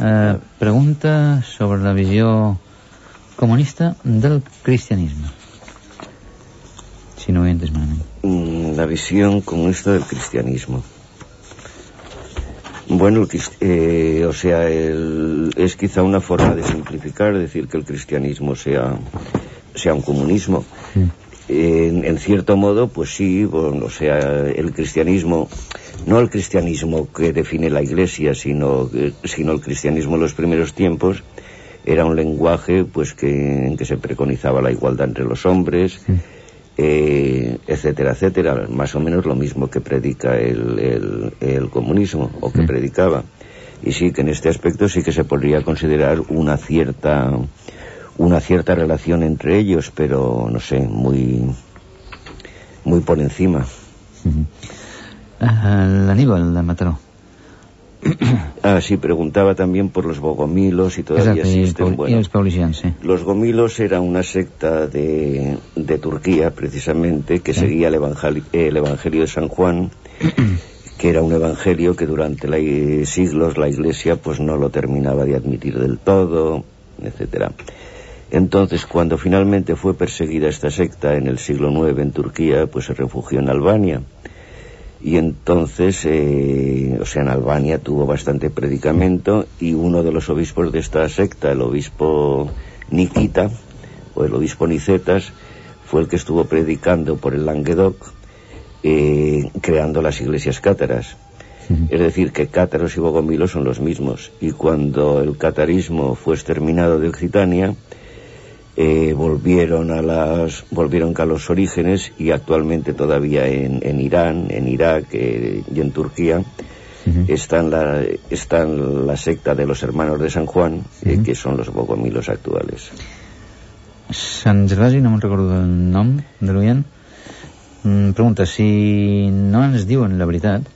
Eh, pregunta sobre la visió comunista del cristianisme. Si no ho he entès malament. Mm, la visión comunista del cristianismo. Bueno, eh, o sea, el- es quizá una forma de simplificar, decir que el cristianismo sea, sea un comunismo. En, en cierto modo, pues sí, bueno, o sea, el cristianismo, no el cristianismo que define la Iglesia, sino, que- sino el cristianismo en los primeros tiempos, era un lenguaje pues que, en que se preconizaba la igualdad entre los hombres, eh, etcétera, etcétera, más o menos lo mismo que predica el, el- el comunismo o que predicaba. Y sí que en este aspecto sí que se podría considerar una cierta una cierta relación entre ellos, pero no sé, muy muy por encima. Eh, L'Aníbal, de Mataró. Ah, sí, preguntaba también por los bogomilos y todavía existen. Bueno, sí. Los gomilos era una secta de, de Turquía, precisamente, que seguía el, evangeli- el Evangelio de San Juan, que era un evangelio que durante la- siglos la Iglesia pues no lo terminaba de admitir del todo, etcétera. Entonces, cuando finalmente fue perseguida esta secta en el siglo IX en Turquía, pues se refugió en Albania. Y entonces, eh, o sea, en Albania tuvo bastante predicamento y uno de los obispos de esta secta, el obispo Nikita, o el obispo Nicetas, fue el que estuvo predicando por el Languedoc, eh, creando las iglesias cátaras. Es decir, que cátaros y bogomilos son los mismos. Y cuando el catarismo fue exterminado de Occitania, eh, volvieron a las volvieron a los orígenes y actualmente todavía en, en Irán, en Irak eh, y en Turquía están la están la secta de los hermanos de San Juan eh, que son los bogomilos actuales. Sant Gervasi, no me'n recordo el nom de l'oient, mm, pregunta si no ens diuen la veritat,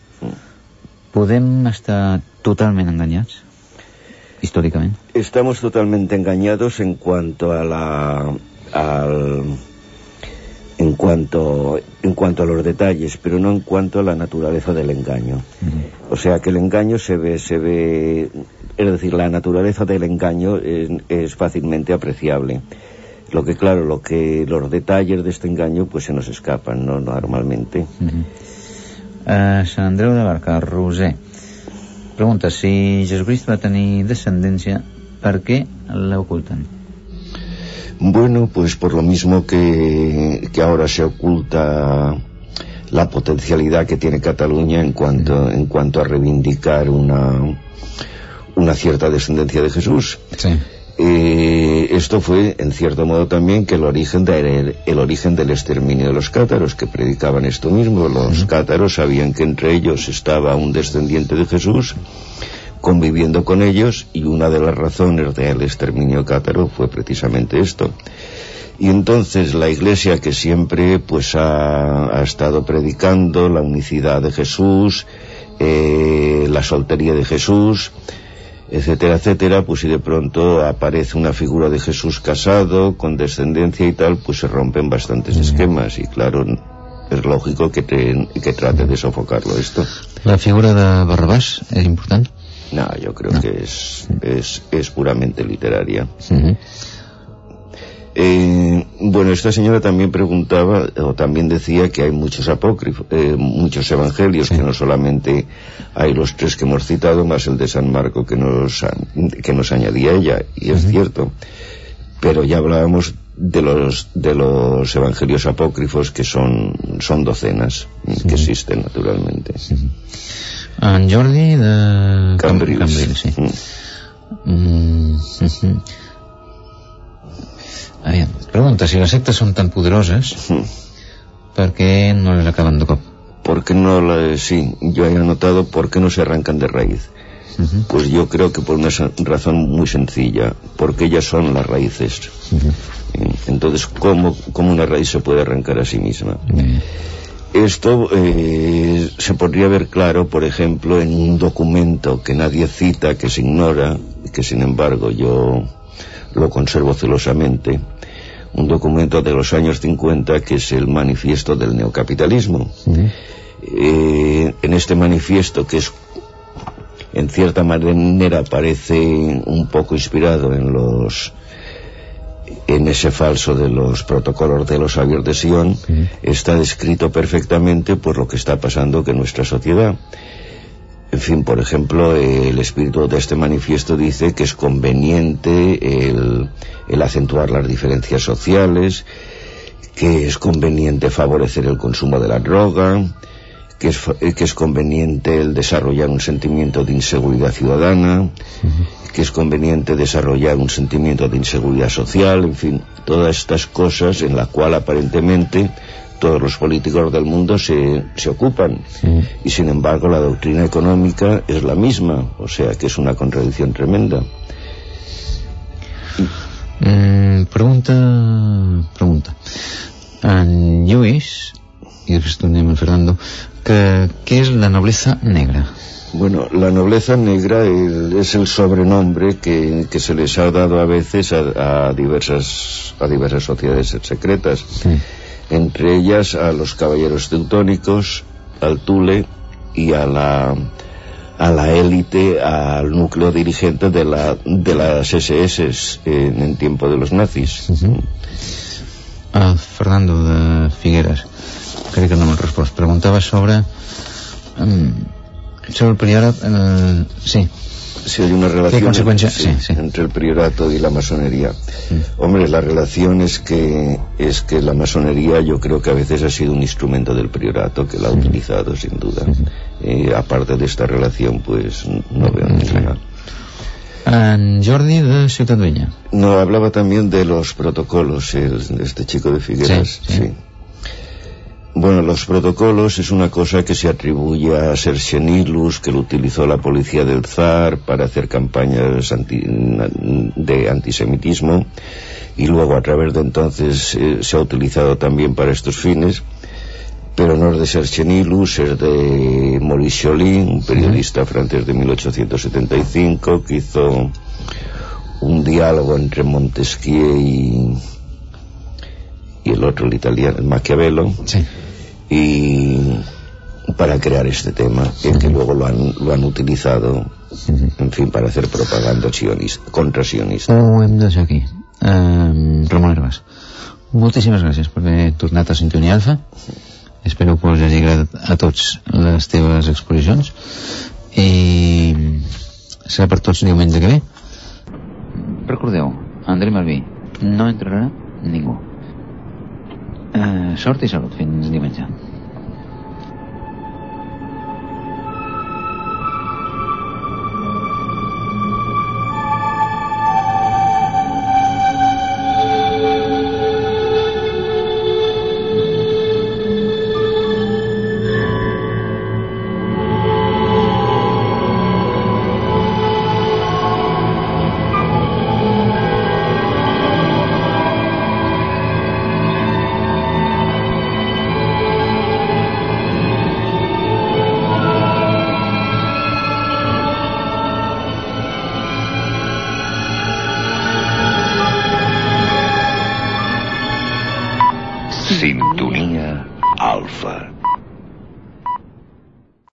podem estar totalment enganyats, històricament. Estamos totalmente engañados en cuanto a la al en cuanto en cuanto a los detalles, pero no en cuanto a la naturaleza del engaño. O sea que el engaño se ve se ve es decir, la naturaleza del engaño es, es fácilmente apreciable. Lo que claro, lo que los detalles de este engaño pues se nos escapan, no normalmente. Uh, Sant Andreu de Barca, Roser, pregunta si Jesucrist va tenir descendència, per què l'oculten? Bueno, pues por lo mismo que, que ahora se oculta la potencialidad que tiene Cataluña en cuanto, en cuanto a reivindicar una, una cierta descendencia de Jesús. Sí. Eh, esto fue, en cierto modo, también que el origen, de, el, origen del exterminio de los cátaros, que predicaban esto mismo. Los cátaros sabían que entre ellos estaba un descendiente de Jesús, conviviendo con ellos, y una de las razones del exterminio cátaro fue precisamente esto. Y entonces la Iglesia que siempre pues ha, ha estado predicando la unicidad de Jesús, eh, la soltería de Jesús, etcétera, etcétera, pues si de pronto aparece una figura de Jesús casado, con descendencia y tal, pues se rompen bastantes esquemas y claro, es lógico que, te, que trate de sofocarlo esto. ¿La figura de Barrabás es importante? No, yo creo no. que es, es, es, puramente literaria. Uh -huh. Eh, bueno, esta señora también preguntaba, o también decía que hay muchos apócrifos, eh, muchos evangelios, sí. que no solamente hay los tres que hemos citado, más el de San Marco que nos, que nos añadía ella, y es uh -huh. cierto. Pero ya hablábamos de los, de los evangelios apócrifos, que son, son docenas, Sí. que existen naturalmente. En Jordi de... Cambrils. Cambrils sí. Mm. Mm. Aviam, pregunta, si les sectes són tan poderoses, ¿per qué no les acaban de cop? Porque no, la, sí, yo he anotado por qué no se arrancan de raíz. Uh -huh. Pues yo creo que por una razón muy sencilla, porque ellas son las raíces. Uh -huh. Entonces, ¿cómo, ¿cómo, una raíz se puede arrancar a sí misma? Uh -huh. Esto eh, se podría ver claro, por ejemplo, en un documento que nadie cita, que se ignora, que sin embargo yo lo conservo celosamente, un documento de los años 50 que es el manifiesto del neocapitalismo. Uh -huh. eh, en este manifiesto, que es en cierta manera parece un poco inspirado en los en ese falso de los protocolos de los sabios de Sion, está descrito perfectamente por lo que está pasando en nuestra sociedad. En fin, por ejemplo, el espíritu de este manifiesto dice que es conveniente el, el, acentuar las diferencias sociales, que es conveniente favorecer el consumo de la droga, que es, que es conveniente el desarrollar un sentimiento de inseguridad ciudadana, uh -huh. Que es conveniente desarrollar un sentimiento de inseguridad social, en fin, todas estas cosas en la cual aparentemente todos los políticos del mundo se, se ocupan sí. y sin embargo la doctrina económica es la misma o sea que es una contradicción tremenda mm, pregunta pregunta en Lluís i després tornem a Fernando que, què és la nobleza negra? Bueno, la nobleza negra es el sobrenombre que, que, se les ha dado a veces a, a diversas a diversas sociedades secretas sí entre ellas a los caballeros teutónicos, al Tule y a la a la élite, al núcleo dirigente de, la, de las SS en, en tiempo de los nazis. Uh -huh. uh, Fernando de Figueres, crec que no m'ha respost. Preguntava sobre um, sobre el priorat... Uh, sí, si hay una relación? Sí, sí, sí. entre el priorato y la masonería. Mm. Hombre, la relación es que es que la masonería yo creo que a veces ha sido un instrumento del priorato que la ha mm. utilizado sin duda. Mm. Eh, aparte de esta relación, pues no veo ninguna. En Jordi de Ciutat Vella. No, hablaba también de los protocolos, el, este chico de Figueras. sí. Bueno, los protocolos es una cosa que se atribuye a Sersenilus, que lo utilizó la policía del zar para hacer campañas anti, de antisemitismo y luego a través de entonces eh, se ha utilizado también para estos fines pero no es de Sersenilus, es de Maurice Joly, un periodista francés de 1875 que hizo un diálogo entre Montesquieu y y el otro el italiano, el Maquiavelo sí. y para crear este tema uh -huh. que luego lo han, lo han utilizado -huh. en fin para hacer propaganda sionista, contra sionista. Ho hem de deixar aquí. Um, Ramon Herbàs moltíssimes gràcies per haver tornat a Sintonia Alfa espero que us hagi agradat a tots les teves exposicions. I serà per tots diumenge que ve. Recordeu André Malví no entrarà ningú Uh, sort i salut fins diumenge.